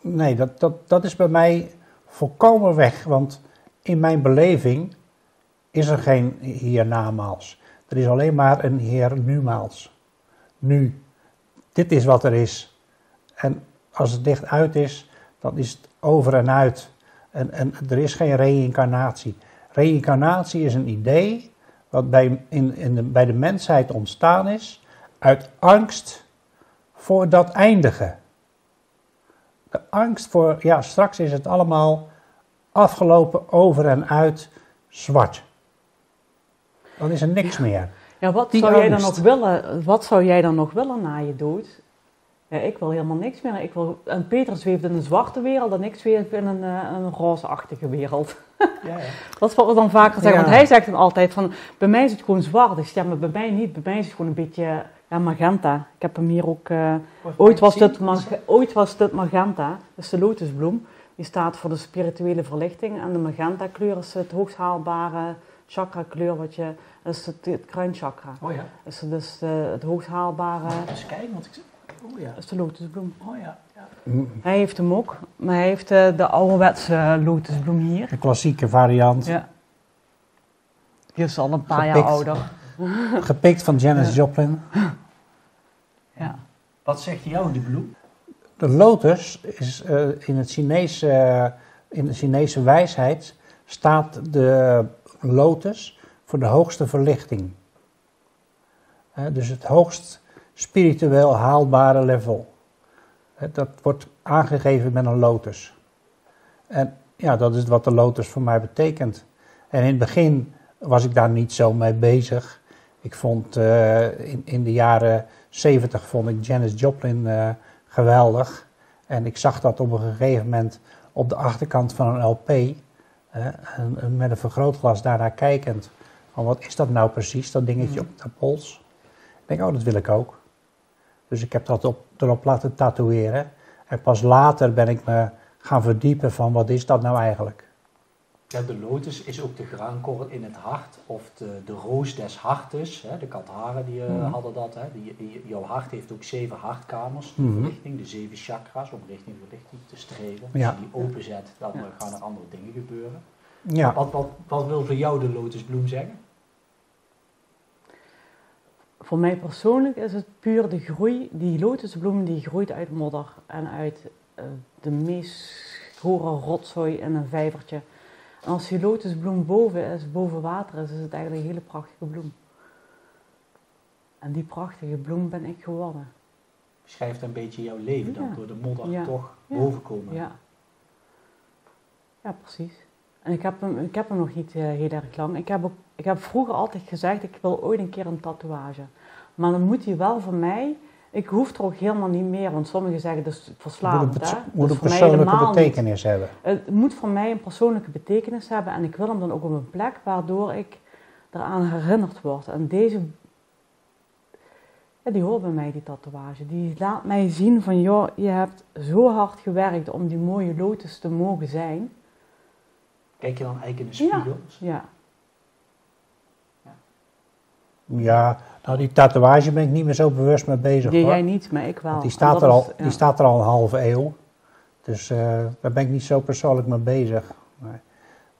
Nee, dat, dat, dat is bij mij volkomen weg, want in mijn beleving is er geen hiernamaals. Er is alleen maar een Heer numaals. Nu. Dit is wat er is. En als het licht uit is, dan is het over en uit. En, en er is geen reïncarnatie. Reïncarnatie is een idee wat bij, in, in de, bij de mensheid ontstaan is uit angst voor dat eindige. De angst voor, ja, straks is het allemaal afgelopen, over en uit, zwart. Dan is er niks meer. Ja, wat Die zou jij dan nog willen? Wat zou jij dan nog willen na je dood? Ja, ik wil helemaal niks meer. Ik wil, en Peter zweeft in een zwarte wereld en ik zweef in een, eh, een rozeachtige wereld. Ja, ja. Dat is wat we dan vaker zeggen. Ja. Want hij zegt dan altijd van, bij mij is het gewoon zwart. Ik zeg, ja, maar bij mij niet. Bij mij is het gewoon een beetje ja, magenta. Ik heb hem hier ook... eh, ooit, was dit ooit was dit magenta. Dat is de lotusbloem. Die staat voor de spirituele verlichting. En de magenta kleur is het hoogst haalbare chakra kleur wat je, dat is het, het kruinchakra. Oh ja. Dat is dus de, het hoogst haalbare, Eens kijken, want ik... Oh ja. dat is de lotusbloem. Oh ja. Hij heeft hem ook, maar hij heeft eh, de ouderwetse lotusbloem hier. De klassieke variant. Ja. Die is al een paar Gepikt. jaar ouder. Gepikt van Janis Joplin. Ja. Wat zegt jou die bloem? De lotus is eh, in, het Chinese, eh, in de Chinese wijsheid staat de lotus voor de hoogste verlichting. Eh, dus het hoogst spiritueel haalbare level. Dat wordt aangegeven met een lotus. En ja, dat is wat de lotus voor mij betekent. En in het begin was ik daar niet zo mee bezig. Ik vond eh, in, in de jaren 70 vond ik Janis Joplin eh, geweldig. En ik zag dat op een gegeven moment op de achterkant van een LP. en, en met een vergrootglas daarnaar kijkend. Van wat is dat nou precies, dat dingetje op de pols? Ik denk, oh, dat wil ik ook. Dus ik heb dat op, erop laten tatoeëren. En pas later ben ik me gaan verdiepen van wat is dat nou eigenlijk. Ja, de lotus is ook de graankorrel in het hart, of de, de roos des hartes. Hè, de Katharen die, eh, Mhm. hadden dat. Hè. Die, die- jouw hart heeft ook zeven hartkamers, de Mhm. verlichting, de zeven chakras, om richting verlichting te streven. Ja. Als je die openzet, dan Ja. eh, gaan er andere dingen gebeuren. Ja, Wat, wat, wat wil voor jou de lotusbloem zeggen? Voor mij persoonlijk is het puur de groei. Die lotusbloem die groeit uit modder en uit eh, de meest gore rotzooi in een vijvertje. En als die lotusbloem boven is, boven water is, is het eigenlijk een hele prachtige bloem. En die prachtige bloem ben ik geworden. Schrijft een beetje jouw leven dan, door de modder Ja. toch Ja. boven komen. Ja. Ja, precies. En ik heb hem, ik heb hem nog niet eh, heel erg lang. Ik heb, ook, ik heb vroeger altijd gezegd, ik wil ooit een keer een tatoeage. Maar dan moet die wel voor mij... Ik hoef er ook helemaal niet meer, want sommigen zeggen dat is moet een, verslavend. hè? moet Dat een persoonlijke niet. betekenis hebben. Het moet voor mij een persoonlijke betekenis hebben en ik wil hem dan ook op een plek waardoor ik eraan herinnerd word. En deze, ja, die hoort bij mij, die tatoeage. Die laat mij zien van, joh, je hebt zo hard gewerkt om die mooie lotus te mogen zijn. Kijk je dan eigenlijk in de spiegel? Ja, Ja, nou die tatoeage ben ik niet meer zo bewust mee bezig die hoor. jij niet, maar ik wel. Want die staat, er is- al, ja. die staat er al een halve eeuw. Dus eh, daar ben ik niet zo persoonlijk mee bezig. Maar,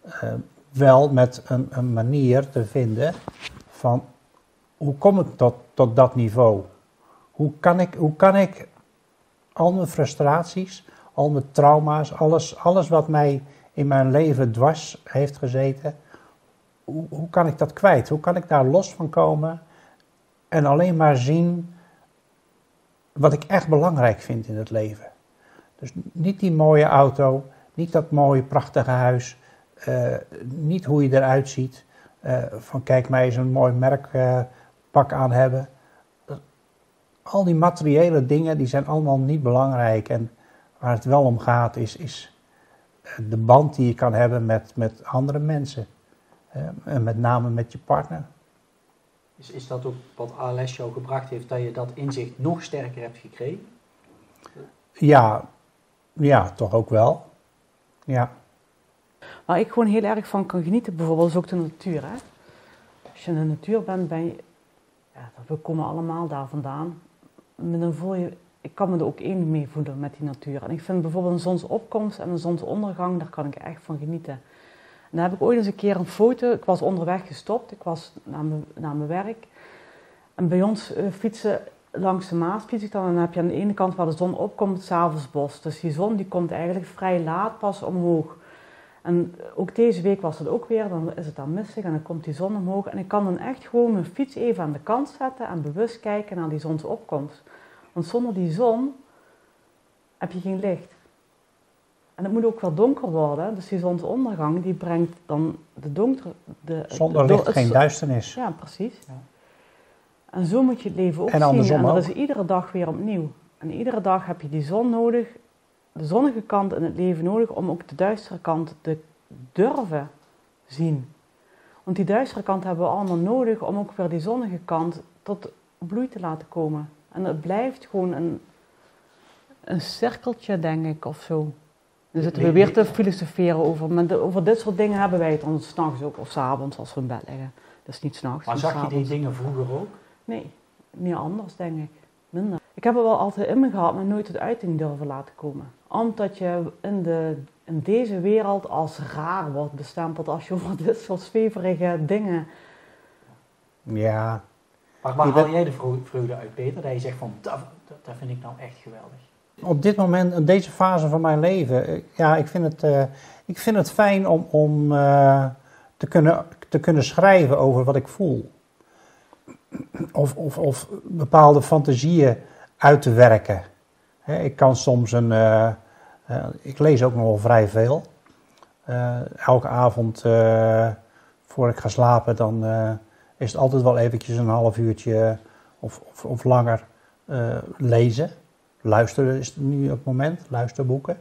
eh, wel met een, een manier te vinden van hoe kom ik tot, tot dat niveau? Hoe kan, ik, hoe kan ik al mijn frustraties, al mijn trauma's, alles, alles wat mij in mijn leven dwars heeft gezeten, hoe, hoe kan ik dat kwijt? Hoe kan ik daar los van komen en alleen maar zien wat ik echt belangrijk vind in het leven. Dus niet die mooie auto, niet dat mooie prachtige huis, eh, niet hoe je eruit ziet, eh, van kijk mij eens een mooi merkpak aan hebben. Al die materiële dingen die zijn allemaal niet belangrijk en waar het wel om gaat is, is eh, de band die je kan hebben met, met andere mensen. Eh, en met name met je partner. Is, is dat ook wat ALS jou gebracht heeft, dat je dat inzicht nog sterker hebt gekregen? Ja, ja, toch ook wel. Ja. Waar ik gewoon heel erg van kan genieten, bijvoorbeeld, is ook de natuur. Hè? Als je in de natuur bent, ben je, ja, we komen allemaal daar vandaan. Maar dan voel je, ik kan me er ook één mee voelen met die natuur. En ik vind bijvoorbeeld een zonsopkomst en een zonsondergang, daar kan ik echt van genieten. Daar heb ik ooit eens een keer een foto, ik was onderweg gestopt, ik was naar mijn, naar mijn werk. En bij ons eh, fietsen langs de Maas fiets ik dan en dan heb je aan de ene kant waar de zon opkomt, het Savelsbos. Dus die zon die komt eigenlijk vrij laat pas omhoog. En ook deze week was het ook weer, dan is het dan mistig en dan komt die zon omhoog. En ik kan dan echt gewoon mijn fiets even aan de kant zetten en bewust kijken naar die zonsopkomst. Want zonder die zon heb je geen licht. En het moet ook wel donker worden, dus die zonsondergang die brengt dan de donkere... De, Zonder de- licht het- geen duisternis. Ja, precies. Ja. En zo moet je het leven ook En zien. En dat is iedere dag weer opnieuw. En iedere dag heb je die zon nodig, de zonnige kant in het leven nodig, om ook de duistere kant te durven zien. Want die duistere kant hebben we allemaal nodig om ook weer die zonnige kant tot bloei te laten komen. En het blijft gewoon een, een cirkeltje, denk ik, of zo. Dan zitten we Nee, weer nee. te filosoferen over. Maar de- over dit soort dingen hebben wij het dan s'nachts ook, of s'avonds als we in bed liggen. Dat is niet s'nachts. Maar maar zag je die dingen vroeger ook? Nee, meer anders denk ik. Minder. Ik heb het wel altijd in me gehad, maar nooit tot uiting durven laten komen. Omdat je in, de, in deze wereld als raar wordt bestempeld als je over dit soort zweverige dingen. Ja, Maar waar haal jij de vreugde uit, Peter? Dat je zegt van, dat vind ik nou echt geweldig. Op dit moment, in deze fase van mijn leven, eh, ja, ik vind het, eh, ik vind het fijn om, om eh, te, kunnen, te kunnen schrijven over wat ik voel. Of, of, of bepaalde fantasieën uit te werken. Ik kan soms een. ik lees ook nog wel vrij veel. Elke avond voor ik ga slapen, dan is het altijd wel eventjes een half uurtje of, of, of langer lezen. Luisteren is nu op het moment, luisterboeken.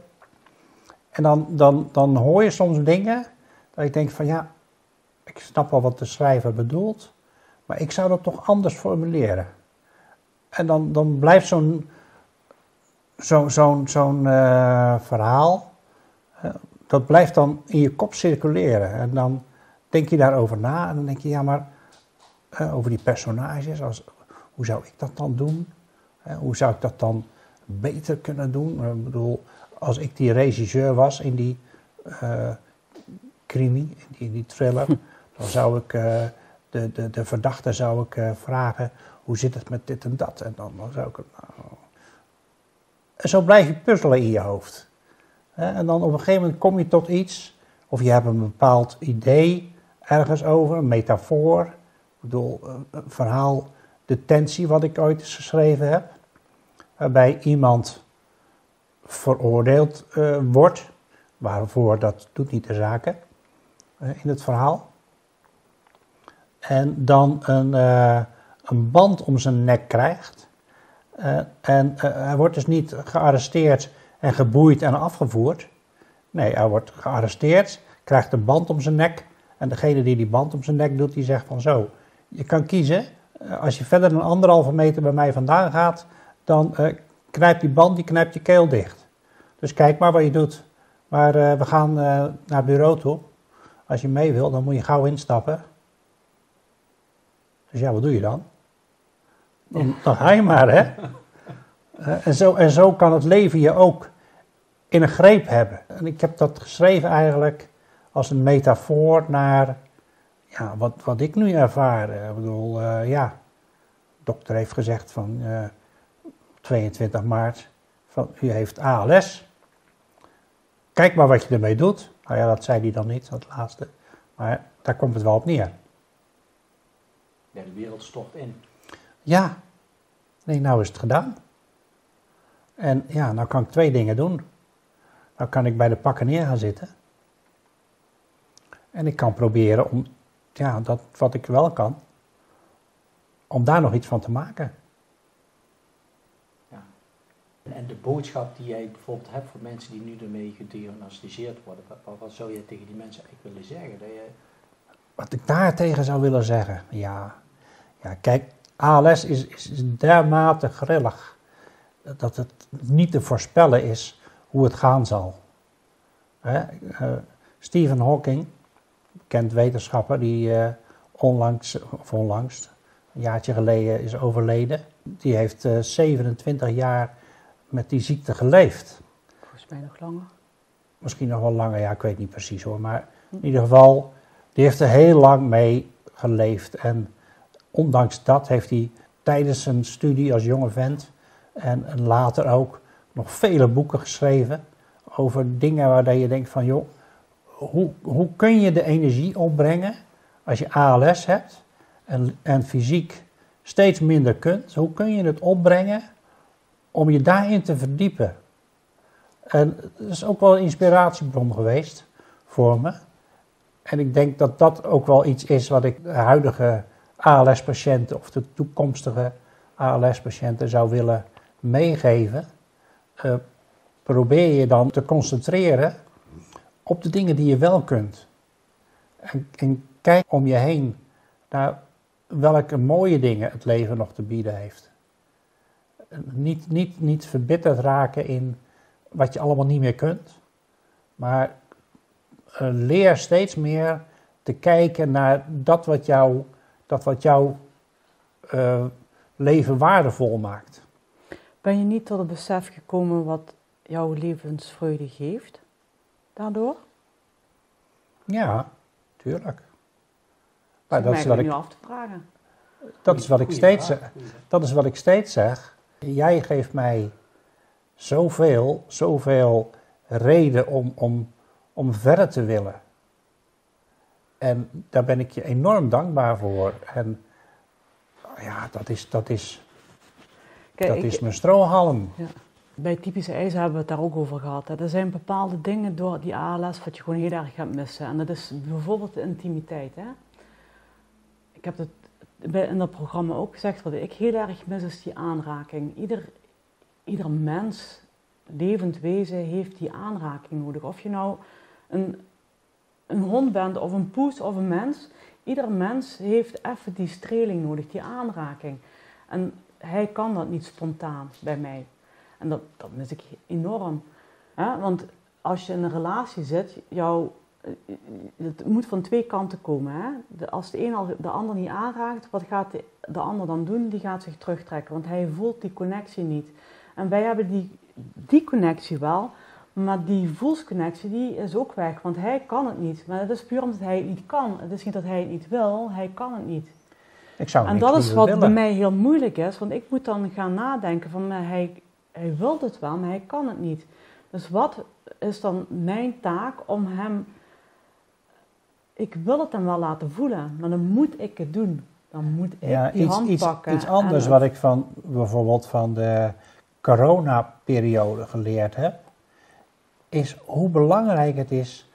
En dan, dan, dan hoor je soms dingen dat ik denk van ja, ik snap wel wat de schrijver bedoelt, maar ik zou dat toch anders formuleren. En dan, dan blijft zo'n zo, zo'n zo'n eh, verhaal, eh, dat blijft dan in je kop circuleren. En dan denk je daarover na en dan denk je ja, maar eh, over die personages, als, hoe zou ik dat dan doen? Hoe zou ik dat dan beter kunnen doen? Ik bedoel, als ik die regisseur was in die eh crimi, in die, thriller, dan zou ik eh, de, de, de verdachte zou ik eh, vragen, hoe zit het met dit en dat? En dan, dan zou ik nou... En zo blijf je puzzelen in je hoofd. En dan op een gegeven moment kom je tot iets, of je hebt een bepaald idee ergens over, een metafoor. Ik bedoel, een verhaal, de tensie wat ik ooit eens geschreven heb waarbij iemand veroordeeld eh, wordt, waarvoor dat doet niet de zaken eh, in het verhaal. En dan een, eh, een band om zijn nek krijgt. En hij wordt dus niet gearresteerd en geboeid en afgevoerd. Nee, hij wordt gearresteerd, krijgt een band om zijn nek. En degene die die band om zijn nek doet, die zegt van zo, je kan kiezen. Als je verder dan anderhalve meter bij mij vandaan gaat, dan eh, knijpt die band, die knijpt je keel dicht. Dus kijk maar wat je doet. Maar eh, we gaan eh, naar het bureau toe. Als je mee wil, dan moet je gauw instappen. Dus ja, wat doe je dan? Dan, ga je maar, hè. En, zo, en zo kan het leven je ook in een greep hebben. En ik heb dat geschreven eigenlijk als een metafoor naar ja, wat, wat ik nu ervaar. Ik bedoel, ja, de dokter heeft gezegd van 22 maart van u heeft ALS. Kijk maar wat je ermee doet. Nou ja, dat zei hij dan niet, dat laatste. Maar daar komt het wel op neer. Ja, de wereld stort in. Ja, nee, nou is het gedaan. En ja, nou kan ik twee dingen doen. Nou kan ik bij de pakken neer gaan zitten. En ik kan proberen om, ja, dat wat ik wel kan, om daar nog iets van te maken. En de boodschap die jij bijvoorbeeld hebt voor mensen die nu ermee gediagnosticeerd worden, wat, wat- zou je tegen die mensen eigenlijk willen zeggen? Dat je, Wat ik daartegen zou willen zeggen, ja, ja kijk, ALS is, is, dermate grillig dat het niet te voorspellen is hoe het gaan zal. Hè? eh, Stephen Hawking, bekend wetenschapper, die eh, onlangs, of onlangs, een jaartje geleden is overleden, die heeft eh, 27 jaar met die ziekte geleefd. Volgens mij nog langer. Misschien nog wel langer, ja, ik weet niet precies hoor. Maar in ieder geval, die heeft er heel lang mee geleefd. En ondanks dat heeft hij tijdens zijn studie als jonge vent en, en later ook nog vele boeken geschreven over dingen waar je denkt van joh, hoe, hoe kun je de energie opbrengen als je ALS hebt en, en fysiek steeds minder kunt? Hoe kun je het opbrengen om je daarin te verdiepen? En dat is ook wel een inspiratiebron geweest voor me. En ik denk dat dat ook wel iets is wat ik de huidige ALS-patiënten of de toekomstige ALS-patiënten zou willen meegeven. Eh, probeer je dan te concentreren op de dingen die je wel kunt. En, en kijk om je heen naar welke mooie dingen het leven nog te bieden heeft. En Niet, niet, niet verbitterd raken in wat je allemaal niet meer kunt. Maar eh, leer steeds meer te kijken naar dat wat, jou, dat wat jouw eh, leven waardevol maakt. Ben je niet tot het besef gekomen wat jouw levensvreugde geeft daardoor? Ja, tuurlijk. Maar dat is wat ik, nu af te vragen. dat is wat ik steeds. Dat is wat ik steeds zeg. Jij geeft mij zoveel, zoveel reden om, om, om verder te willen. En daar ben ik je enorm dankbaar voor. En ja, dat is, dat is, Kijk, dat ik- is mijn strohalm. Bij typische eisen hebben we het daar ook over gehad. Hè. Er zijn bepaalde dingen door die ALS wat je gewoon heel erg gaat missen. En dat is bijvoorbeeld de intimiteit. Hè. Ik heb het in dat programma ook gezegd. Wat ik heel erg mis is die aanraking. Ieder, ieder mens, levend wezen, heeft die aanraking nodig. Of je nou een, een hond bent of een poes of een mens. Ieder mens heeft even die streling nodig, die aanraking. En hij kan dat niet spontaan bij mij. En dat, dat mis ik enorm. Want als je in een relatie zit, jou, eh, het moet van twee kanten komen. Hè? De, als de een al de ander niet aanraakt, wat gaat de, de ander dan doen? Die gaat zich terugtrekken, want hij voelt die connectie niet. En wij hebben die, die connectie wel, maar die voelsconnectie die is ook weg, want hij kan het niet. Maar dat is puur omdat hij het niet kan. Het is niet dat hij het niet wil, hij kan het niet. Ik zou En dat is wat willen. bij mij heel moeilijk is, want ik moet dan gaan nadenken van hij, hij wil het wel, maar hij kan het niet. Dus wat is dan mijn taak om hem, ik wil het hem wel laten voelen, maar dan moet ik het doen. Dan moet ik Ja, die iets, hand iets, pakken. iets anders en- wat ik van bijvoorbeeld van de coronaperiode geleerd heb, is hoe belangrijk het is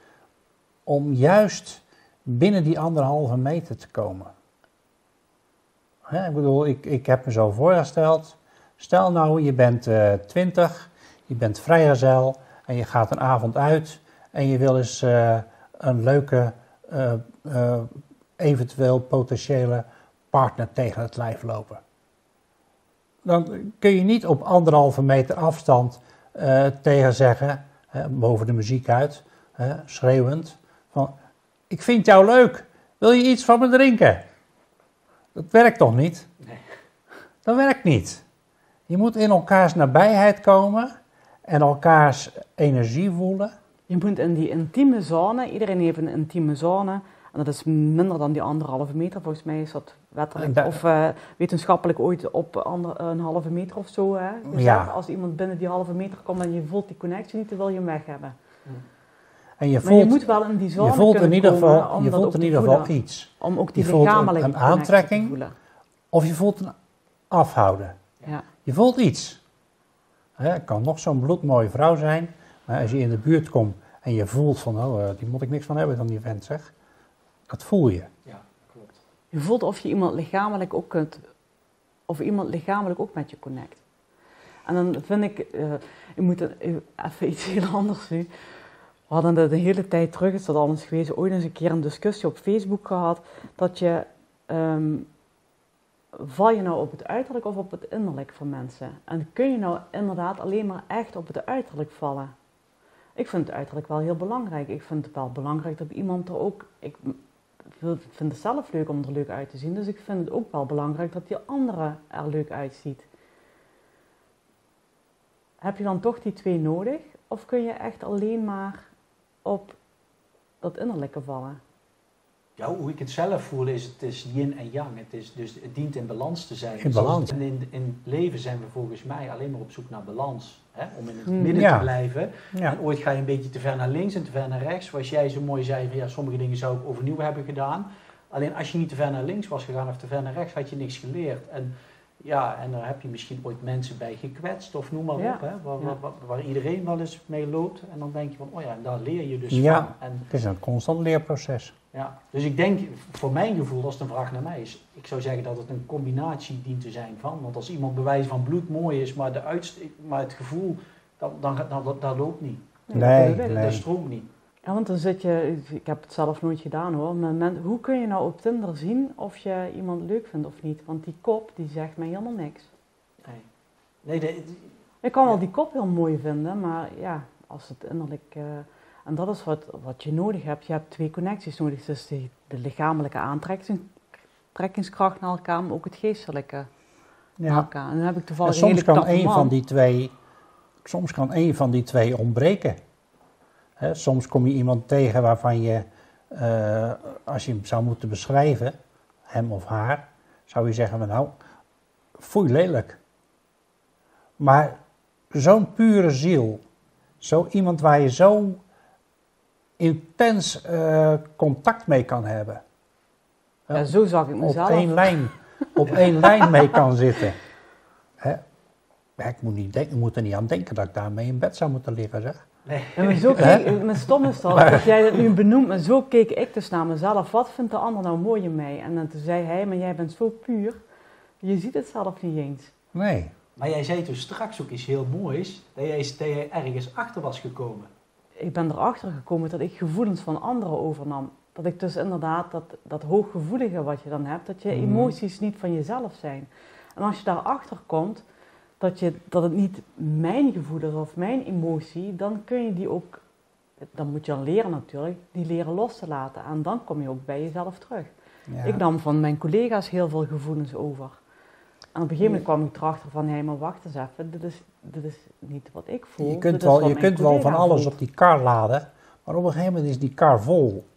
om juist binnen die anderhalve meter te komen. Hè, ik bedoel, ik, ik heb me zo voorgesteld, stel nou je bent eh 20, je bent vrijgezel en je gaat een avond uit en je wil eens eh, een leuke, eventueel potentiële partner tegen het lijf lopen. Dan kun je niet op anderhalve meter afstand eh, tegen zeggen, eh, boven de muziek uit, eh, schreeuwend, van ik vind jou leuk, wil je iets van me drinken? Dat werkt toch niet? Nee. Dat werkt niet. Je moet in elkaars nabijheid komen en elkaars energie voelen. Je moet in die intieme zone, iedereen heeft een intieme zone, en dat is minder dan die anderhalve meter. Volgens mij is dat wettelijk of eh, wetenschappelijk ooit op ander, een halve meter of zo. Hè. Ja. Als iemand binnen die halve meter komt en je voelt die connectie niet, dan wil je hem weg hebben. En je Maar je voelt, moet wel in die zone je voelt in ieder geval, je voelt in ieder geval iets. Om ook die Je voelt een- te aantrekking. voelen. Of je voelt een afhouden. Ja. Je voelt iets. Hè, Het kan nog zo'n bloedmooie vrouw zijn, als je in de buurt komt en je voelt van, oh, eh, die moet ik niks van hebben dan die vent zeg. Dat voel je. Ja, klopt. Je voelt of je iemand lichamelijk ook kunt, of iemand lichamelijk ook met je connect. En dan vind ik, eh, ik moet even iets heel anders nu. We hadden dat de hele tijd terug, is dat al eens geweest, ooit eens een keer een discussie op Facebook gehad, dat je, ehm, val je nou op het uiterlijk of op het innerlijk van mensen? En kun je nou inderdaad alleen maar echt op het uiterlijk vallen? Ik vind het uiterlijk wel heel belangrijk. Ik vind het wel belangrijk dat iemand er ook, ik vind het zelf leuk om er leuk uit te zien, dus ik vind het ook wel belangrijk dat die andere er leuk uitziet. Heb je dan toch die twee nodig? Of kun je echt alleen maar op dat innerlijke vallen? Ja, hoe ik het zelf voel is, het is yin en yang. Het, is dus, het dient in balans te zijn. In balans. En in, in het leven zijn we volgens mij alleen maar op zoek naar balans. Hè? Om in het Hmm. midden Ja. te blijven. Ja. En ooit ga je een beetje te ver naar links en te ver naar rechts. Zoals jij zo mooi zei, van, ja, sommige dingen zou ik overnieuw hebben gedaan. Alleen als je niet te ver naar links was gegaan of te ver naar rechts, had je niks geleerd. En ja, en daar heb je misschien ooit mensen bij gekwetst of noem maar Ja. op. Hè? Waar, Ja. waar, waar- waar iedereen wel eens mee loopt. En dan denk je van, oh ja, en daar leer je dus Ja. van. En Het is een constant leerproces. Ja, dus ik denk, voor mijn gevoel, als het een vraag naar mij is, ik zou zeggen dat het een combinatie dient te zijn van. Want als iemand bewijs van bloed mooi is, maar, de uitst maar het gevoel, dan, dan, dan, dat, dat loopt niet. Nee, nee. dat stroomt niet. Ja, want dan zit je, ik heb het zelf nooit gedaan hoor, maar men- hoe kun je nou op Tinder zien of je iemand leuk vindt of niet? Want die kop, die zegt mij helemaal niks. Nee, nee de- Ik kan wel Ja. die kop heel mooi vinden, maar ja, als het innerlijk... eh, En dat is wat, wat je nodig hebt. Je hebt twee connecties nodig. Dus de, de lichamelijke aantrekkingskracht naar elkaar, maar ook het geestelijke naar Ja. elkaar. En dan heb ik En toevallig een soms kan één van die twee, soms kan één van die twee ontbreken. Soms kom je iemand tegen waarvan je, eh, als je hem zou moeten beschrijven, hem of haar, zou je zeggen van nou, foei lelijk. Maar zo'n pure ziel, zo iemand waar je zo intens eh, contact mee kan hebben. Ja, zo zag ik op mezelf. één lijn, op één lijn mee kan zitten. Hè? Ja, ik, moet niet denken, ik moet er niet aan denken dat ik daarmee in bed zou moeten liggen, zeg. Nee. Ja, maar zo keek, maar stom is dat, dat jij dat nu benoemt, maar zo keek ik dus naar mezelf. Wat vindt de ander nou mooi in mij? En dan toen zei hij, maar jij bent zo puur, je ziet het zelf niet eens. Nee. Maar jij zei dus straks ook iets heel moois, dat jij, dat jij ergens achter was gekomen. Ik ben erachter gekomen dat ik gevoelens van anderen overnam. Dat ik dus inderdaad, dat, dat hooggevoelige wat je dan hebt, dat je Mhm. emoties niet van jezelf zijn. En als je daarachter komt, dat, je, dat het niet mijn gevoel is of mijn emotie, dan kun je die ook, dan moet je dan leren natuurlijk, die leren los te laten. En dan kom je ook bij jezelf terug. Ja. Ik nam van mijn collega's heel veel gevoelens over. En op een gegeven moment kwam ik erachter van, hé, maar wacht eens even, dit is, dit is niet wat ik voel. je kunt wel, je kunt wel van alles voelt. op die kar laden, maar op een gegeven moment is die kar vol.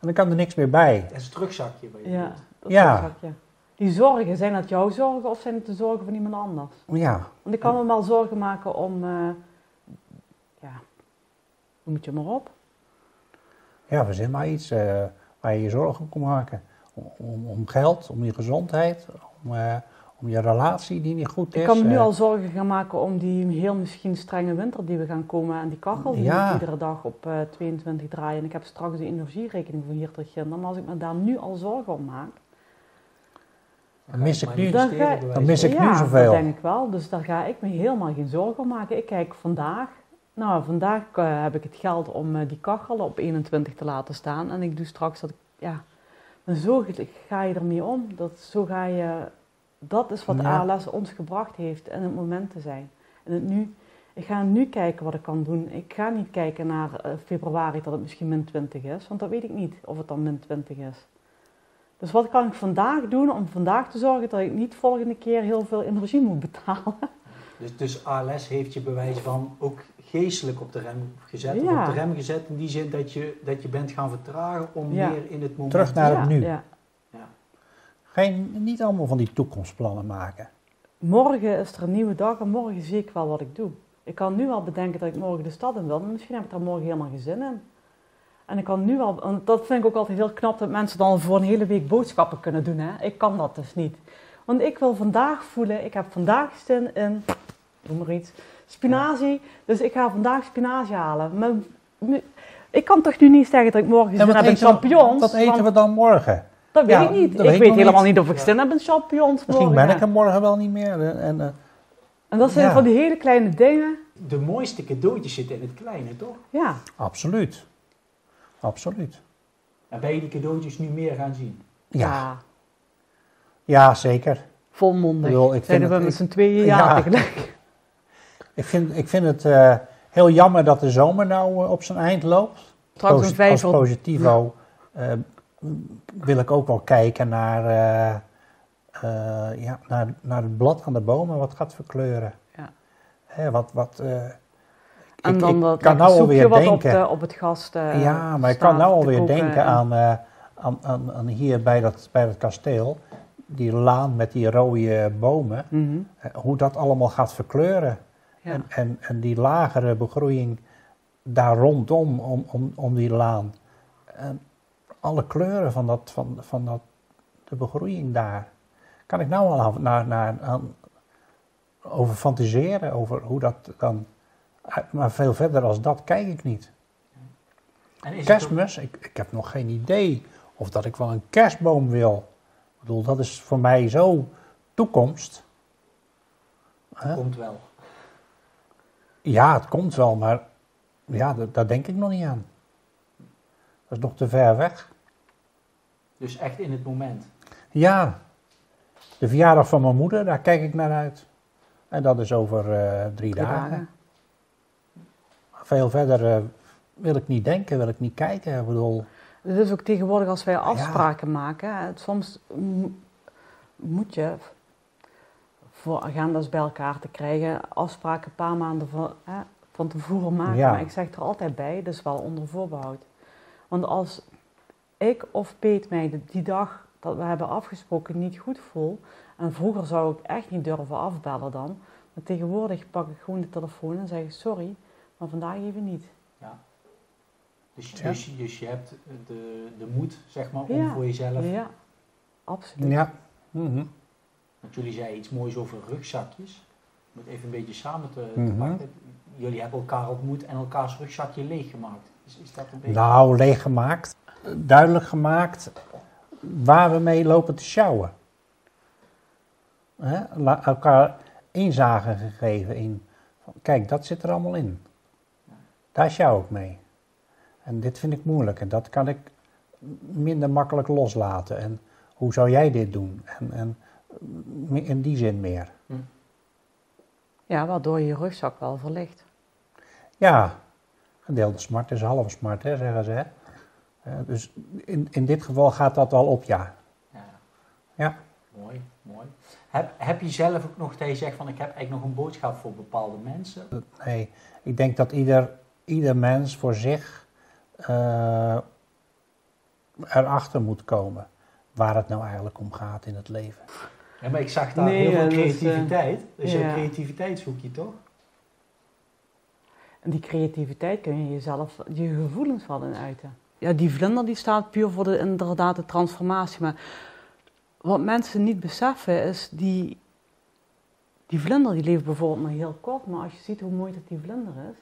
En dan kan er niks meer bij. Dat is het rugzakje bij je. Ja, dat Ja. rugzakje. Die zorgen, zijn dat jouw zorgen of zijn het de zorgen van iemand anders? Ja, Want ik kan me wel zorgen maken om, eh, ja, hoe moet je maar op? ja verzin maar iets eh, waar je je zorgen om kan maken. Om, om, om geld, om je gezondheid, om, eh, om je relatie die niet goed is. Ik kan me nu eh. al zorgen gaan maken om die heel misschien strenge winter die we gaan komen en die kachel die Ja. moet iedere dag op eh, 22 draaien. En ik heb straks de energierekening van hier tot ginder. Maar als ik me daar nu al zorgen om maak, Dan mis ik nu- Dan ga- dan mis ik nu ja, zoveel. dat denk ik wel. Dus daar ga ik me helemaal geen zorgen om maken. Ik kijk vandaag, nou vandaag eh, heb ik het geld om eh, die kachel op 21 te laten staan. En ik doe straks dat ik, ja, maar zo ga je ermee om. Dat, zo ga je, dat is wat Ja. ALS ons gebracht heeft in het moment te zijn. En het nu, ik ga nu kijken wat ik kan doen. Ik ga niet kijken naar eh, februari dat het misschien min 20 is. Want dat weet ik niet of het dan min 20 is. Dus wat kan ik vandaag doen om vandaag te zorgen dat ik niet volgende keer heel veel energie moet betalen? Dus, dus ALS heeft je bewijs van ook geestelijk op de rem gezet. Of Ja. op de rem gezet in die zin dat je, dat je bent gaan vertragen om Ja. meer in het moment Terug naar ja, het nu. Ja. Geen, niet allemaal van die toekomstplannen maken. Morgen is er een nieuwe dag en morgen zie ik wel wat ik doe. Ik kan nu al bedenken dat ik morgen de stad in wil, maar misschien heb ik daar morgen helemaal geen zin in. En ik kan nu al, en dat vind ik ook altijd heel knap dat mensen dan voor een hele week boodschappen kunnen doen. Hè? Ik kan dat dus niet. Want ik wil vandaag voelen, ik heb vandaag zin in, noem maar iets, spinazie. Dus ik ga vandaag spinazie halen. Maar, ik kan toch nu niet zeggen dat ik morgen En zin heb in champignons? Wat eten want we dan morgen? Dat Ja, weet ik niet. Ik weet ik weet nog helemaal niet. niet of ik Ja. zin heb in champignons Misschien morgen. ben ik er morgen wel niet meer. En, en, eh, En dat zijn Ja. van die hele kleine dingen. De mooiste cadeautjes zitten in het kleine, toch? Ja, absoluut. Absoluut. En ben je die cadeautjes nu meer gaan zien? Ja, ja zeker. volmondig. Ik bedoel, ik vind we het- met z'n tweeën Ja. ja tegelijk. Ik vind, ik vind het eh, heel jammer dat de zomer nou eh, op zijn eind loopt. Straks Posi- om vijf Als positivo wil ik ook wel kijken naar, eh, eh, ja, naar, naar het blad aan de bomen wat gaat verkleuren. Ja. Hè, wat, wat, eh, En ik- dan ik dat kan nou alweer denken. op, de, op het gast eh, ja, maar ik kan nou alweer koken denken en- aan, aan, aan, aan hier bij dat, bij dat kasteel. Die laan met die rode bomen. Mhm, hoe dat allemaal gaat verkleuren. ja. En, en, en die lagere begroeiing daar rondom, om, om, om die laan. En alle kleuren van, dat, van, van dat, de begroeiing daar. Kan ik nou al naar, naar, aan, over fantaseren, over hoe dat dan... Maar veel verder als dat kijk ik niet. En het ook- Kerstmis, ik, ik heb nog geen idee of dat ik wel een kerstboom wil. Ik bedoel, dat is voor mij zo toekomst. Hè? komt wel. Ja, het komt wel, maar ja, da- daar denk ik nog niet aan. Dat is nog te ver weg. Dus echt in het moment. Ja, de verjaardag van mijn moeder, daar kijk ik naar uit. En dat is over eh, drie, Drie dagen. dagen. Veel verder eh, wil ik niet denken, wil ik niet kijken. Ik bedoel, Het is ook tegenwoordig als wij afspraken maken. Hè, soms mo- moet je voor agendas bij elkaar te krijgen, afspraken een paar maanden van, hè, van tevoren maken. Ja. Maar ik zeg er altijd bij, dus wel onder voorbehoud. Want als ik of Peet mij de- die dag dat we hebben afgesproken niet goed voel, en vroeger zou ik echt niet durven afbellen dan, maar tegenwoordig pak ik gewoon de telefoon en zeg ik sorry, maar vandaag even niet. Ja. Dus, Ja. dus, dus je hebt de, de moed, zeg maar, om Ja. voor jezelf. Ja, absoluut. ja. Mhm. Want jullie zeiden iets moois over rugzakjes. Om het even een beetje samen te, te Mhm. pakken. Jullie hebben elkaar ontmoet en elkaars rugzakje leeggemaakt. Is, is dat een beetje... Nou, leeggemaakt, duidelijk gemaakt waar we mee lopen te sjouwen. Hè? Elkaar inzage gegeven in, van, kijk, dat zit er allemaal in. Daar sjouw ik mee. En dit vind ik moeilijk en dat kan ik minder makkelijk loslaten. En hoe zou jij dit doen? En, en in die zin meer. Ja, waardoor je je rugzak wel verlicht. Ja, gedeelde smart is halve smart, hè, zeggen ze. Hè? Eh, dus in, in dit geval gaat dat wel op, ja. Ja. Ja. Mooi, mooi. Heb, heb je zelf ook nog dat je zegt van ik heb eigenlijk nog een boodschap voor bepaalde mensen? Nee, ik denk dat ieder, ieder mens voor zich eh, erachter moet komen waar het nou eigenlijk om gaat in het leven. Ja, maar ik zag daar Nee, heel veel ja, dat is, creativiteit. dus ja. jouw creativiteitshoekje toch? En die creativiteit kun je jezelf, je gevoelens wel in uiten. Ja, die vlinder die staat puur voor de, inderdaad de transformatie. Maar wat mensen niet beseffen is, die, die vlinder die leeft bijvoorbeeld maar heel kort. Maar als je ziet hoe mooi dat die vlinder is,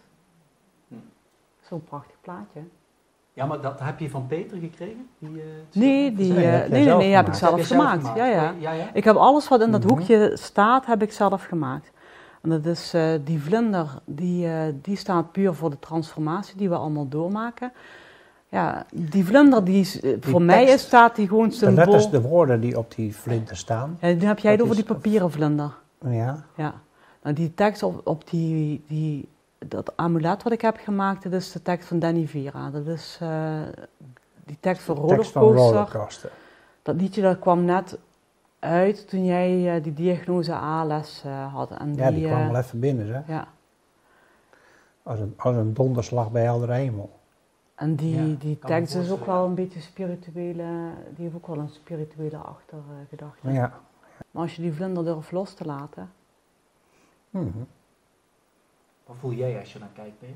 Hm. zo'n prachtig plaatje. Ja, maar dat heb je van Peter gekregen? Die, eh, Nee, die, Nee, eh, nee, nee, zelf nee, heb ik heb zelf gemaakt. Ja, ja. ja, ja. Ik heb alles wat in dat Mhm. hoekje staat, heb ik zelf gemaakt. En dat is eh, die vlinder, die, die staat puur voor de transformatie die we allemaal doormaken. Ja, die vlinder, die is, eh, voor mij tekst, staat die gewoon De symbool. letters, de woorden die op die vlinten staan. Ja, nu heb jij het over die papieren vlinder. Ja, Ja. Nou, die tekst op, op die, die, dat amulet wat ik heb gemaakt, dat is de tekst van Danny Vera. Dat is eh, die tekst van tekst van Rollercoaster. rollercoaster. Dat liedje dat kwam net uit toen jij eh, die diagnose ALS eh had. En Ja, die kwam wel even binnen, hè? ja. Als een, als een donderslag bij heldere hemel. En die, Ja, die tekst is ook wel een beetje spirituele, die heeft ook wel een spirituele achtergedachte. Ja. Maar als je die vlinder durft los te laten, Mhm. Wat voel jij als je naar kijkt, Peter?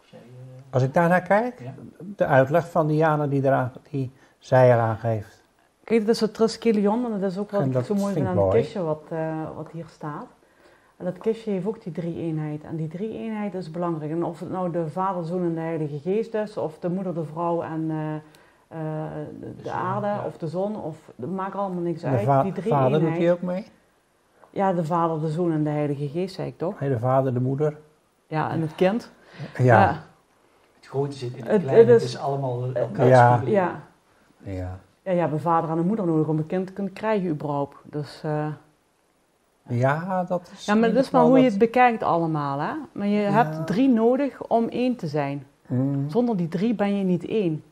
Als jij, eh, Als ik daarnaar kijk, ja? de uitleg van Diana die, eraan, die zij eraan geeft. Kijk, dat is het Triskelion en dat is ook wat ik zo mooi vind ik aan het kistje wat, eh, wat hier staat. En dat kistje heeft ook die drie eenheid. En die drie eenheid is belangrijk. En of het nou de Vader, Zoon en de Heilige Geest is, of de Moeder, de Vrouw en eh, eh, de, de zon, aarde, ja. of de zon, of dat maakt allemaal niks De uit. va- die drie vader doet hij ook mee. Ja, de Vader, de Zoon en de Heilige Geest, zei ik toch? Nee, de vader, de moeder. Ja, en het kind. Ja. Het grote zit in het Het- kleine. Het het is, allemaal elkaar Ja. ja. Ja. Ja, je hebt een vader en een moeder nodig om een kind te kunnen krijgen überhaupt. Dus, eh, Ja, dat is. ja, maar dat is maar hoe je het bekijkt allemaal, hè. Maar je Ja. hebt drie nodig om één te zijn. Mhm. Zonder die drie ben je niet één.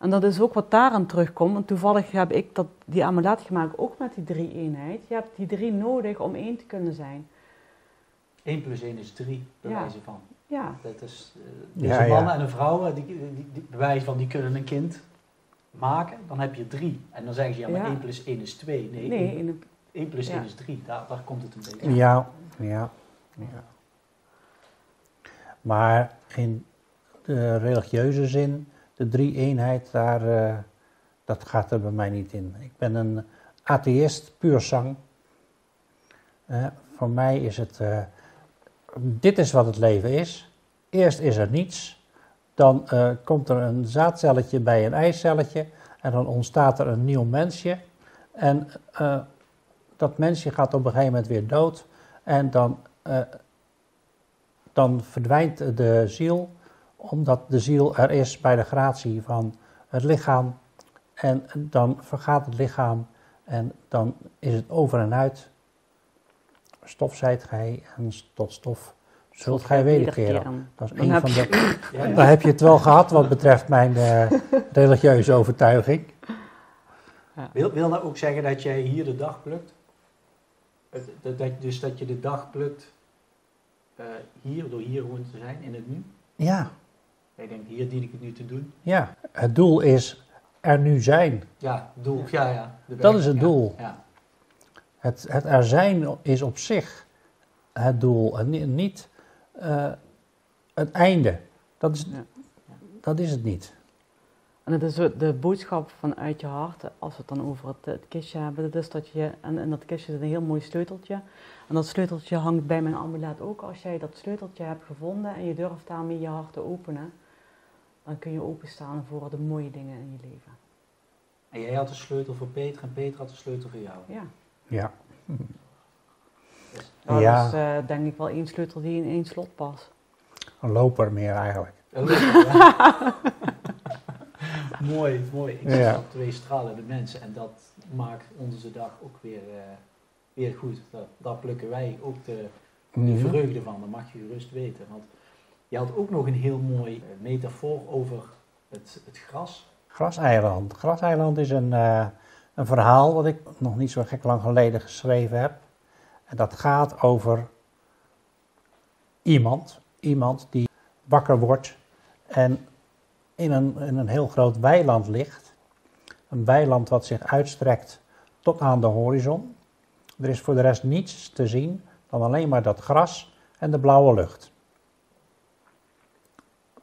En dat is ook wat daaraan terugkomt. Want toevallig heb ik dat, die amulet gemaakt ook met die drie eenheid. Je hebt die drie nodig om één te kunnen zijn. 1 plus 1 is 3, bij Ja. wijze van. Ja, Dat is, eh, Ja, dus een man ja. en een vrouw, die, die, die, bij wijze van, die kunnen een kind maken. Dan heb je 3. En dan zeggen ze, ja, maar Ja. 1 plus 1 is 2. Nee, nee, 1, in het, 1 plus Ja. 1 is 3. Daar, daar komt het een beetje. Ja, ja, ja. Maar in de religieuze zin, de drie-eenheid, daar, eh, dat gaat er bij mij niet in. Ik ben een atheïst, puur zang. Eh, voor mij is het, eh, dit is wat het leven is. Eerst is er niets, dan eh, komt er een zaadcelletje bij een eicelletje en dan ontstaat er een nieuw mensje. En eh, dat mensje gaat op een gegeven moment weer dood en dan, eh, dan verdwijnt de ziel, omdat de ziel er is bij de gratie van het lichaam. En dan vergaat het lichaam en dan is het over en uit. Stof zijt gij en tot stof Zult gij wederkeren. Dat is heb van de... Ja, ja. Dan heb je het wel gehad wat betreft mijn eh, religieuze overtuiging. Wil, wil dat ook zeggen dat jij hier de dag plukt? Het- dat, dat- dus dat je de dag plukt eh, hier, door hier gewoon te zijn in het nu? Ja, Ik denk, hier dien ik het nu te doen. ja. Het doel is er nu zijn. Ja, doel. Ja, ja. Dat is het ja, doel. Ja. Het, het er zijn is op zich het doel en ni- niet eh, het einde. Dat is, Ja. dat is het niet. En het is de boodschap vanuit je hart, als we het dan over het, het kistje hebben, dat is dat je, en in dat kistje zit een heel mooi sleuteltje. En dat sleuteltje hangt bij mijn amulet ook. Als jij dat sleuteltje hebt gevonden en je durft daarmee je hart te openen, dan kun je openstaan voor de mooie dingen in je leven. En jij had de sleutel voor Peter en Peter had de sleutel voor jou. Ja, Ja. dat Ja. is eh, denk ik wel één sleutel die in één slot past. Een loper meer eigenlijk. Ja. mooi, mooi. Ik Ja. dat twee stralende mensen en dat maakt onze dag ook weer, eh, weer goed. Dat, daar plukken wij ook de, de vreugde van, dat mag je gerust weten. Want je had ook nog een heel mooi eh, metafoor over het, het gras. Graseiland. Graseiland is een, eh, een verhaal wat ik nog niet zo gek lang geleden geschreven heb. En dat gaat over iemand, iemand die wakker wordt en in een, in een heel groot weiland ligt. Een weiland wat zich uitstrekt tot aan de horizon. Er is voor de rest niets te zien dan alleen maar dat gras en de blauwe lucht.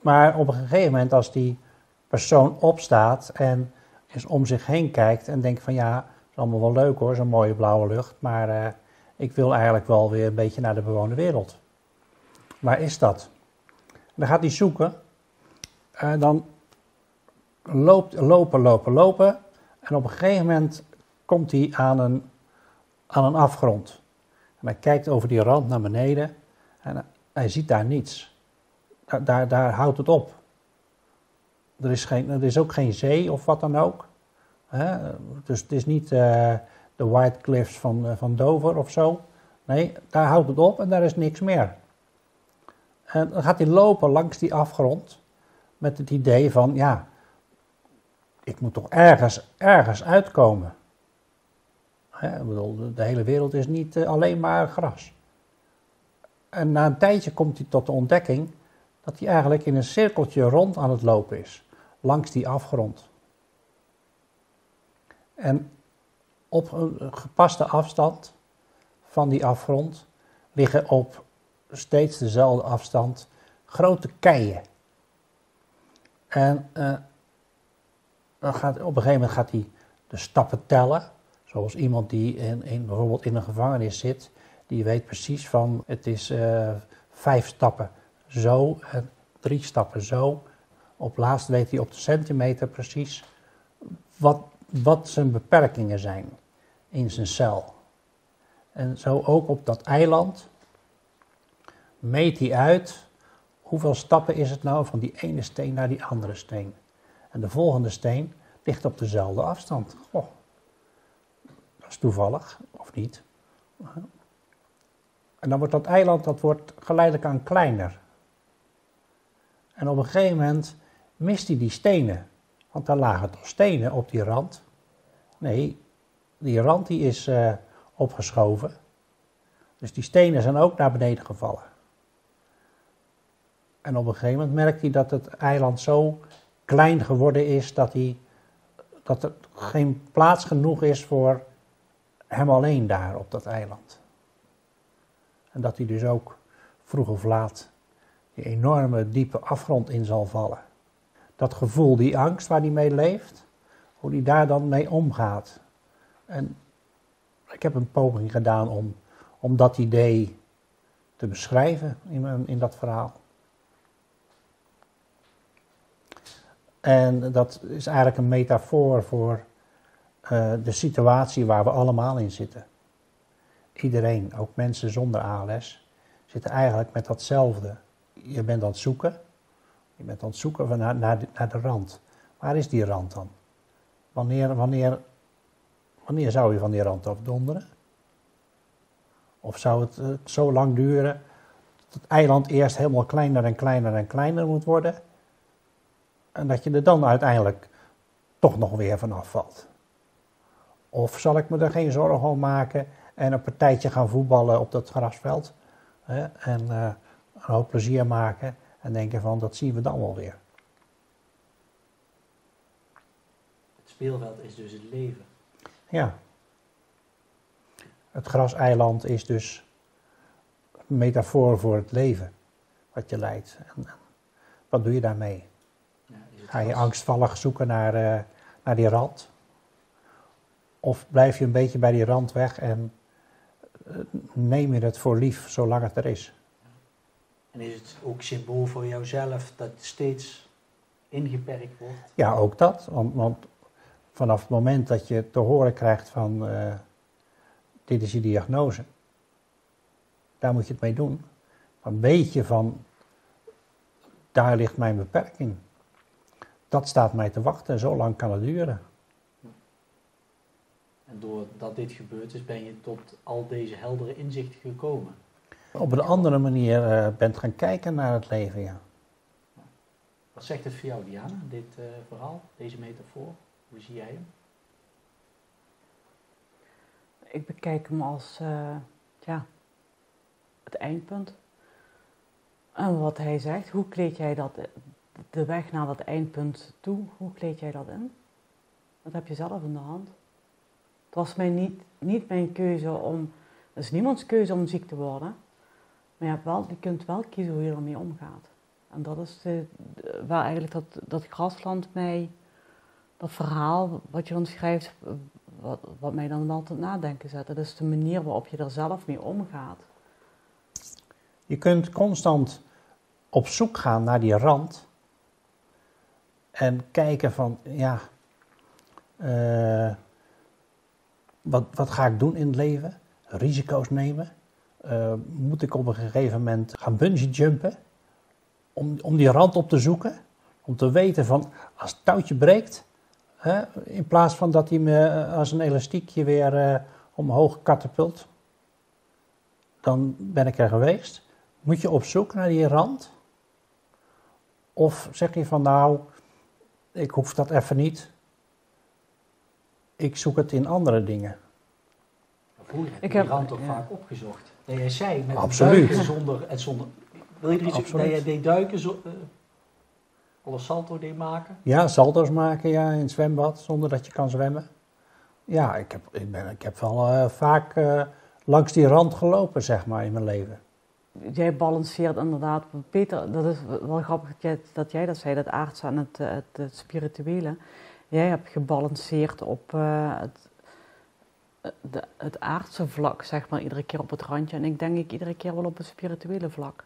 Maar op een gegeven moment als die persoon opstaat en eens om zich heen kijkt en denkt van ja, het is allemaal wel leuk hoor, zo'n mooie blauwe lucht, maar eh, ik wil eigenlijk wel weer een beetje naar de bewoonde wereld. Waar is dat? Dan gaat hij zoeken en dan loopt, lopen, lopen, lopen en op een gegeven moment komt hij aan een, aan een afgrond. En hij kijkt over die rand naar beneden en hij ziet daar niets. Daar, daar, houdt het op. Er is, geen, er is ook geen zee of wat dan ook. Dus het is niet eh, de White Cliffs van, eh, van Dover of zo. Nee, daar houdt het op en daar is niks meer. En dan gaat hij lopen langs die afgrond met het idee van, ja, ik moet toch ergens, ergens uitkomen. Ik bedoel, de, de hele wereld is niet eh, alleen maar gras. En na een tijdje komt hij tot de ontdekking dat hij eigenlijk in een cirkeltje rond aan het lopen is, langs die afgrond. En op een gepaste afstand van die afgrond liggen op steeds dezelfde afstand grote keien. En eh, dan gaat, op een gegeven moment gaat hij de stappen tellen, zoals iemand die in, in, bijvoorbeeld in een gevangenis zit, die weet precies van het is eh, vijf stappen zo en drie stappen zo. Op laatst weet hij op de centimeter precies wat, wat zijn beperkingen zijn in zijn cel. En zo ook op dat eiland meet hij uit hoeveel stappen is het nou van die ene steen naar die andere steen. En de volgende steen ligt op dezelfde afstand. Goh, dat is toevallig, of niet. En dan wordt dat eiland dat wordt geleidelijk aan kleiner. En op een gegeven moment mist hij die stenen. Want daar lagen toch stenen op die rand. Nee, die rand die is eh, opgeschoven. Dus die stenen zijn ook naar beneden gevallen. En op een gegeven moment merkt hij dat het eiland zo klein geworden is dat, hij, dat er geen plaats genoeg is voor hem alleen daar op dat eiland. En dat hij dus ook vroeg of laat die enorme diepe afgrond in zal vallen. Dat gevoel, die angst waar hij mee leeft, hoe hij daar dan mee omgaat. En ik heb een poging gedaan om, om dat idee te beschrijven in, in dat verhaal. En dat is eigenlijk een metafoor voor eh, de situatie waar we allemaal in zitten. Iedereen, ook mensen zonder ALS, zitten eigenlijk met datzelfde. Je bent aan het zoeken. Je bent aan het zoeken naar, naar, de, rand. Waar is die rand dan? Wanneer, wanneer, wanneer zou je van die rand afdonderen? Of zou het eh, zo lang duren het eiland eerst helemaal kleiner en kleiner en kleiner moet worden. En dat je er dan uiteindelijk toch nog weer vanaf valt. Of zal ik me er geen zorgen om maken en een partijtje gaan voetballen op dat grasveld. Hè, en uh, een hoop plezier maken en denken van dat zien we dan wel weer. Het speelveld is dus het leven. Ja. Het graseiland is dus een metafoor voor het leven wat je leidt. En wat doe je daarmee? Ga je angstvallig zoeken naar, uh, naar die rand? Of blijf je een beetje bij die rand weg en uh, neem je het voor lief zolang het er is? En is het ook symbool voor jouzelf dat steeds ingeperkt wordt? Ja, ook dat. Want, want vanaf het moment dat je te horen krijgt van uh, dit is je diagnose, daar moet je het mee doen. Dan weet je van daar ligt mijn beperking. Dat staat mij te wachten en zo lang kan het duren. En doordat dit gebeurd is, ben je tot al deze heldere inzichten gekomen. Op een andere manier uh, bent gaan kijken naar het leven, ja. Wat zegt het voor jou, Diana, dit uh, verhaal, deze metafoor? Hoe zie jij hem? Ik bekijk hem als uh, ja, het eindpunt. En wat hij zegt, hoe kleed jij dat, de weg naar dat eindpunt toe, hoe kleed jij dat in? Dat heb je zelf in de hand. Het was mij niet, niet mijn keuze om, het is niemands keuze om ziek te worden. Maar je, wel, je kunt wel kiezen hoe je ermee omgaat. En dat is de, waar eigenlijk dat, dat grasland mij, dat verhaal wat je dan schrijft, wat, wat mij dan wel tot nadenken zet. Dat is de manier waarop je er zelf mee omgaat. Je kunt constant op zoek gaan naar die rand en kijken van, ja, uh, wat, wat ga ik doen in het leven? Risico's nemen? Uh, moet ik op een gegeven moment gaan bungee jumpen? Om, om die rand op te zoeken? Om te weten van, als het touwtje breekt, hè, in plaats van dat hij me eh, als een elastiekje weer omhoog katapult, dan ben ik er geweest. Moet je op zoek naar die rand? Of zeg je van nou, ik hoef dat even niet. Ik zoek het in andere dingen. Hoe heb je die rand ook vaak opgezocht? Dat jij zei met Absoluut. duiken zonder, het zonder... Wil je er iets dat jij deed duiken, zo, uh, alle salto deed maken? Ja, salto's maken ja, in het zwembad zonder dat je kan zwemmen. Ja, ik heb, ik ben, ik heb wel uh, vaak uh, langs die rand gelopen, zeg maar, in mijn leven jij balanceert inderdaad, Peter, dat is wel grappig dat jij dat, zei, dat aardse en het, het, het, spirituele. Jij hebt gebalanceerd op uh, het, de, het aardse vlak, zeg maar, iedere keer op het randje. En ik denk ik iedere keer wel op het spirituele vlak.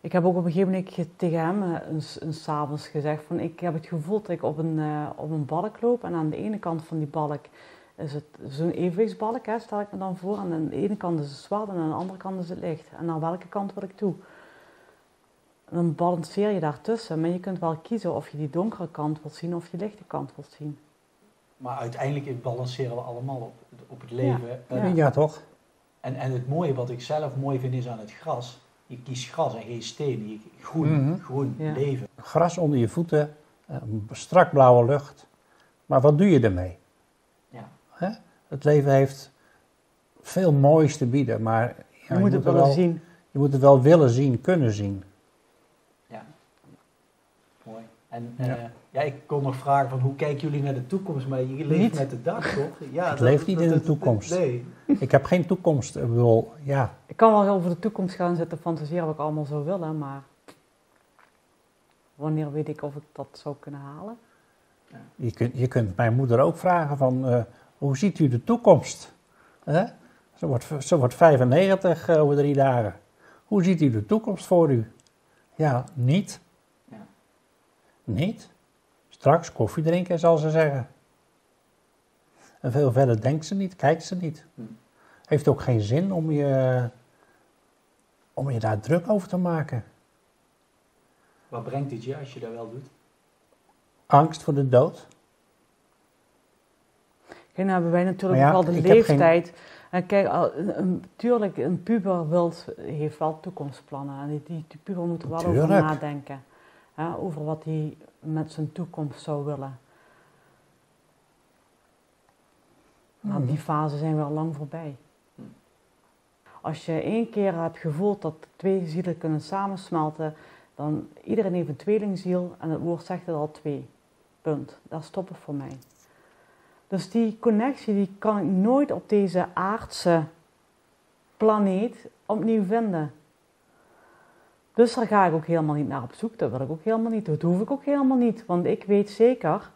Ik heb ook op een gegeven moment tegen hem een, een s'avonds gezegd van ik heb het gevoel dat ik op een, op een balk loop en aan de ene kant van die balk is het zo'n evenwichtsbalk, hè, stel ik me dan voor. En aan de ene kant is het zwart en aan de andere kant is het licht. En naar welke kant wil ik toe? En dan balanceer je daartussen. Maar je kunt wel kiezen of je die donkere kant wilt zien of je lichte kant wilt zien. Maar uiteindelijk balanceren we allemaal op, op het leven. Ja, ja. ja toch? En, en het mooie, wat ik zelf mooi vind, is aan het gras. Je kiest gras en geen steen. Je, groen, mm -hmm. groen ja. leven. Gras onder je voeten, strak blauwe lucht. Maar wat doe je ermee? Het leven heeft veel moois te bieden, maar ja, je, moet het wel zien. Je moet het wel willen zien, kunnen zien. Ja, mooi. En ja. Uh, ja, ik kon nog vragen van hoe kijken jullie naar de toekomst, maar je leeft niet. met de dag, toch? Ja, ik dat, leef niet dat, in de toekomst. Nee. Ik heb geen toekomst. Ik bedoel, ja. Ik kan wel over de toekomst gaan zitten fantaseren wat ik allemaal zou willen, maar wanneer weet ik of ik dat zou kunnen halen? Je, kunt, je kunt mijn moeder ook vragen van... Uh, hoe ziet u de toekomst? Hè? Ze, wordt, ze wordt 95 uh, over drie dagen. Hoe ziet u de toekomst voor u? Ja, niet. Ja. Niet. Straks koffie drinken, zal ze zeggen. En veel verder denkt ze niet, kijkt ze niet. Hm. Heeft ook geen zin om je, om je daar druk over te maken. Wat brengt dit je als je dat wel doet? Angst voor de dood. Nou hebben wij natuurlijk ja, wel de leeftijd. En kijk, al- een, puber wilt, heeft wel toekomstplannen. En die, die, die puber moet er wel over nadenken. Hè, over wat hij met zijn toekomst zou willen. Maar Mhm. die fase zijn we al lang voorbij. Als je één keer hebt gevoeld dat twee zielen kunnen samensmelten, dan iedereen heeft een tweelingziel en het woord zegt het al twee. Punt. Daar stopt het voor mij. Dus die connectie die kan ik nooit op deze aardse planeet opnieuw vinden. Dus daar ga ik ook helemaal niet naar op zoek. Dat wil ik ook helemaal niet. Dat hoef ik ook helemaal niet. Want ik weet zeker,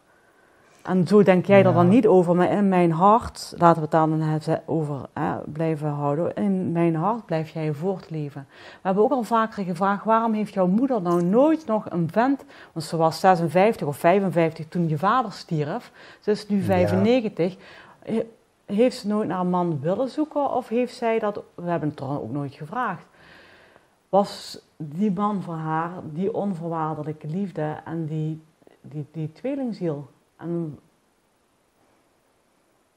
en zo denk jij er dan niet over, maar in mijn hart, laten we het dan even over hè, blijven houden. In mijn hart blijf jij voortleven. We hebben ook al vaker gevraagd, waarom heeft jouw moeder nou nooit nog een vent, want ze was 56 of 55 toen je vader stierf, ze is nu Ja. 95. He- Heeft ze nooit naar een man willen zoeken of heeft zij dat, we hebben het er ook nooit gevraagd, was die man voor haar die onvoorwaardelijke liefde en die, die, die tweelingziel? En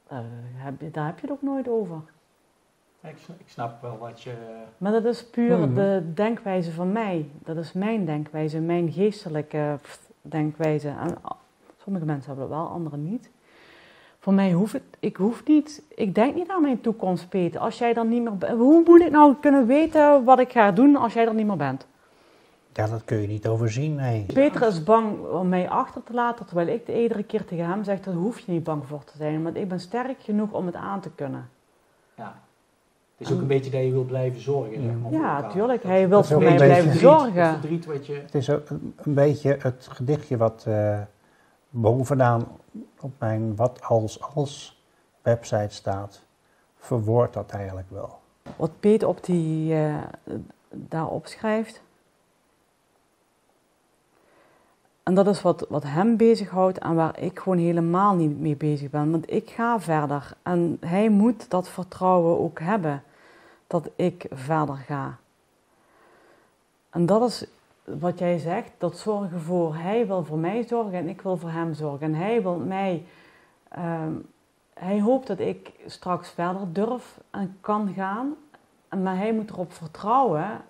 eh, heb je, daar heb je het ook nooit over. Ik, snap- ik snap wel wat je... Maar dat is puur Mhm. de denkwijze van mij. Dat is mijn denkwijze, mijn geestelijke denkwijze. En ah, sommige mensen hebben dat wel, anderen niet. Voor mij hoeft het, ik hoef niet, ik denk niet aan mijn toekomst, Peter. Als jij dan niet meer bent, hoe moet ik nou kunnen weten wat ik ga doen als jij er niet meer bent? Ja, dat kun je niet overzien, nee. Peter is bang om mij achter te laten, terwijl ik de iedere keer tegen hem zeg, daar hoef je niet bang voor te zijn. Want ik ben sterk genoeg om het aan te kunnen. Ja. Het is ook een beetje dat je wil blijven zorgen. Zeg maar, voor Ja, tuurlijk. Hij wil voor mij blijven Het zorgen. verdriet wat je... Het is ook een, beetje het gedichtje wat eh, bovenaan op mijn wat als als website staat. Verwoord dat eigenlijk wel. Wat Peter op die, eh, daarop schrijft. En dat is wat, wat hem bezighoudt en waar ik gewoon helemaal niet mee bezig ben. Want ik ga verder. En hij moet dat vertrouwen ook hebben. Dat ik verder ga. En dat is wat jij zegt. Dat zorgen voor. Hij wil voor mij zorgen en ik wil voor hem zorgen. En hij wil mij... ehm, hij hoopt dat ik straks verder durf en kan gaan. Maar hij moet erop vertrouwen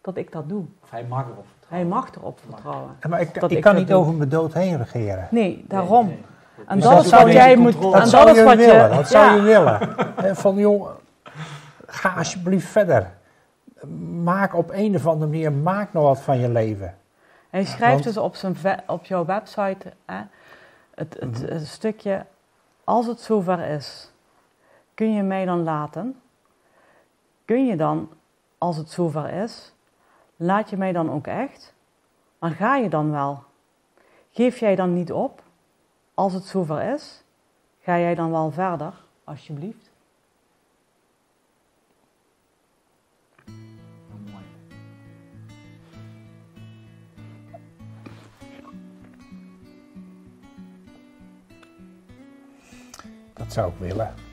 dat ik dat doe. Of hij mag erop. Hij mag erop vertrouwen. Ja, Maar ik, Dat ik ik kan dat niet doe. over mijn dood heen regeren. Nee, daarom. Nee, nee. En Dus dat is wat jij moet. Dat en zou dat je wat willen, je. dat zou je willen. Van joh, ga alsjeblieft verder. Maak op een of andere manier, maak nog wat van je leven. Hij schrijft want- dus op, zijn op jouw website hè, het, het, Mhm. het stukje. Als het zover is, kun je mij dan laten? Kun je dan, als het zover is, laat je mij dan ook echt? Maar ga je dan wel? Geef jij dan niet op? Als het zover is, ga jij dan wel verder, alsjeblieft? Dat zou ik willen.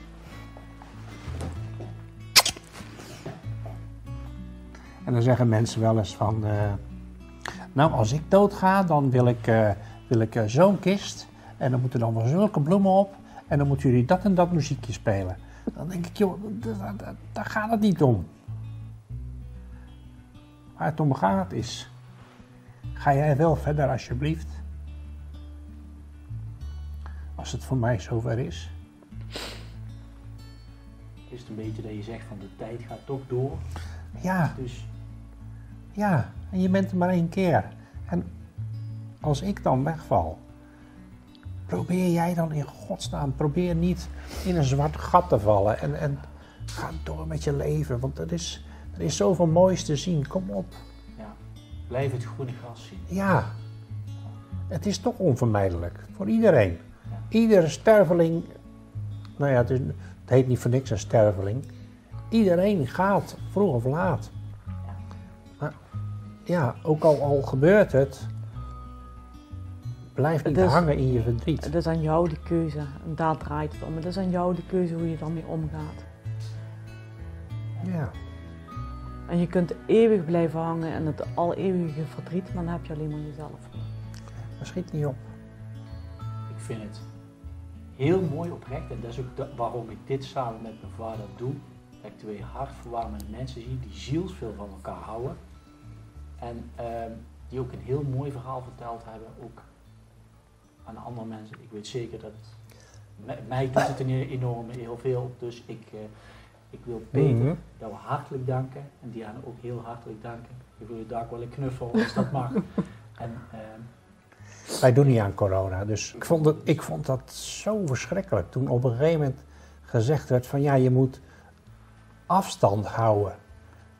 En dan zeggen mensen wel eens van, eh, nou als ik doodga, dan wil ik, eh, wil ik eh, zo'n kist en dan moeten dan wel zulke bloemen op en dan moeten jullie dat en dat muziekje spelen. Dan denk ik, joh, da- da- da- daar gaat het niet om. Waar het om gaat is, ga jij wel verder alsjeblieft? Als het voor mij zover is. Is het een beetje dat je zegt van de tijd gaat toch door. Ja, Dus ja, en je bent er maar één keer. En als ik dan wegval, probeer jij dan in godsnaam, probeer niet in een zwart gat te vallen en, en ga door met je leven, want er is, er is zoveel moois te zien. Kom op. ja, blijf het groene gras zien. Ja, het is toch onvermijdelijk voor iedereen. Ja. Iedere sterveling, nou ja, het, is, het heet niet voor niks een sterveling. Iedereen gaat, vroeg of laat. Ja, ook al, al gebeurt het, blijf niet Het is- hangen in je verdriet. Het is aan jou de keuze. En daar draait het om. Het is aan jou de keuze hoe je ermee omgaat. Ja, En je kunt eeuwig blijven hangen in het al eeuwige verdriet, maar dan heb je alleen maar jezelf. dat schiet niet op. Ik vind het heel mooi oprecht, en dat is ook waarom ik dit samen met mijn vader doe, dat ik twee hartverwarmende mensen zie die zielsveel van elkaar houden. En ehm, die ook een heel mooi verhaal verteld hebben, ook aan andere mensen. Ik weet zeker dat mij doet het een enorm heel veel. Dus ik, uh, ik wil Peter mm jou hartelijk danken en Diana ook heel hartelijk danken. Ik wil je daar ook wel een knuffel als dat mag. en, uh, Wij doen niet aan corona, dus ik vond, het, ik vond dat zo verschrikkelijk toen op een gegeven moment gezegd werd van ja, je moet afstand houden.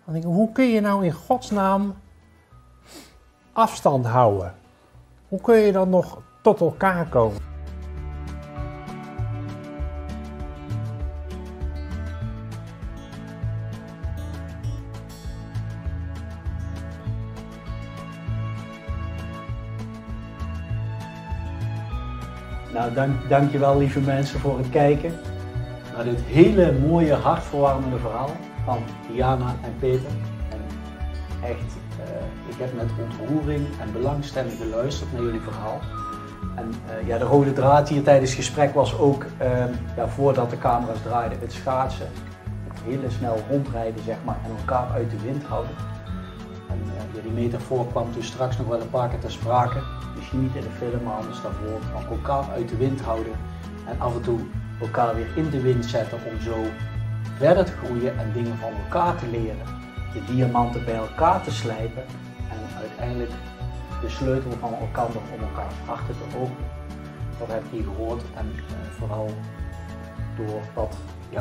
Dan denk ik, hoe kun je nou in godsnaam afstand houden? Hoe kun je dan nog tot elkaar komen? Nou, dank, dankjewel lieve mensen voor het kijken naar dit hele mooie, hartverwarmende verhaal van Diana en Peter. En echt, ik heb met ontroering en belangstelling geluisterd naar jullie verhaal. En uh, ja, de rode draad hier tijdens het gesprek was ook, uh, ja, voordat de camera's draaiden, het schaatsen. Het hele snel rondrijden, zeg maar, en elkaar uit de wind houden. En ja, die metafoor kwam toen straks nog wel een paar keer ter sprake misschien niet in de film, maar anders daarvoor. Maar elkaar uit de wind houden en af en toe elkaar weer in de wind zetten om zo verder te groeien en dingen van elkaar te leren. De diamanten bij elkaar te slijpen en uiteindelijk de sleutel van elkaar om elkaars harten te openen. Dat heb hier gehoord en eh, vooral door wat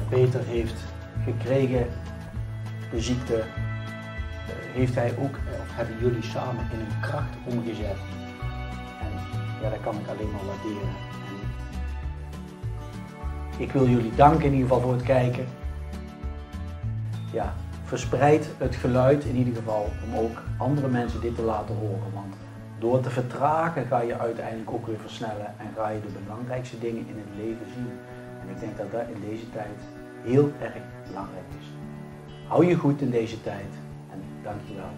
Peter heeft gekregen, de ziekte, uh, heeft hij ook, of hebben jullie samen in een kracht omgezet ja, dat kan ik alleen maar waarderen. ik wil jullie danken in ieder geval voor het kijken. Ja, verspreid het geluid in ieder geval om ook andere mensen dit te laten horen. Want door te vertragen ga je uiteindelijk ook weer versnellen en ga je de belangrijkste dingen in het leven zien. En ik denk dat dat in deze tijd heel erg belangrijk is. Hou je goed in deze tijd en dankjewel.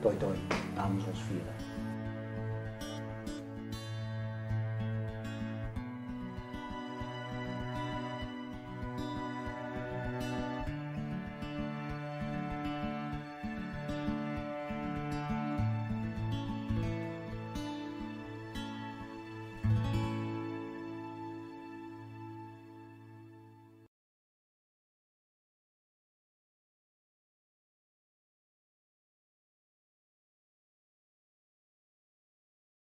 Toi toi namens ons vieren.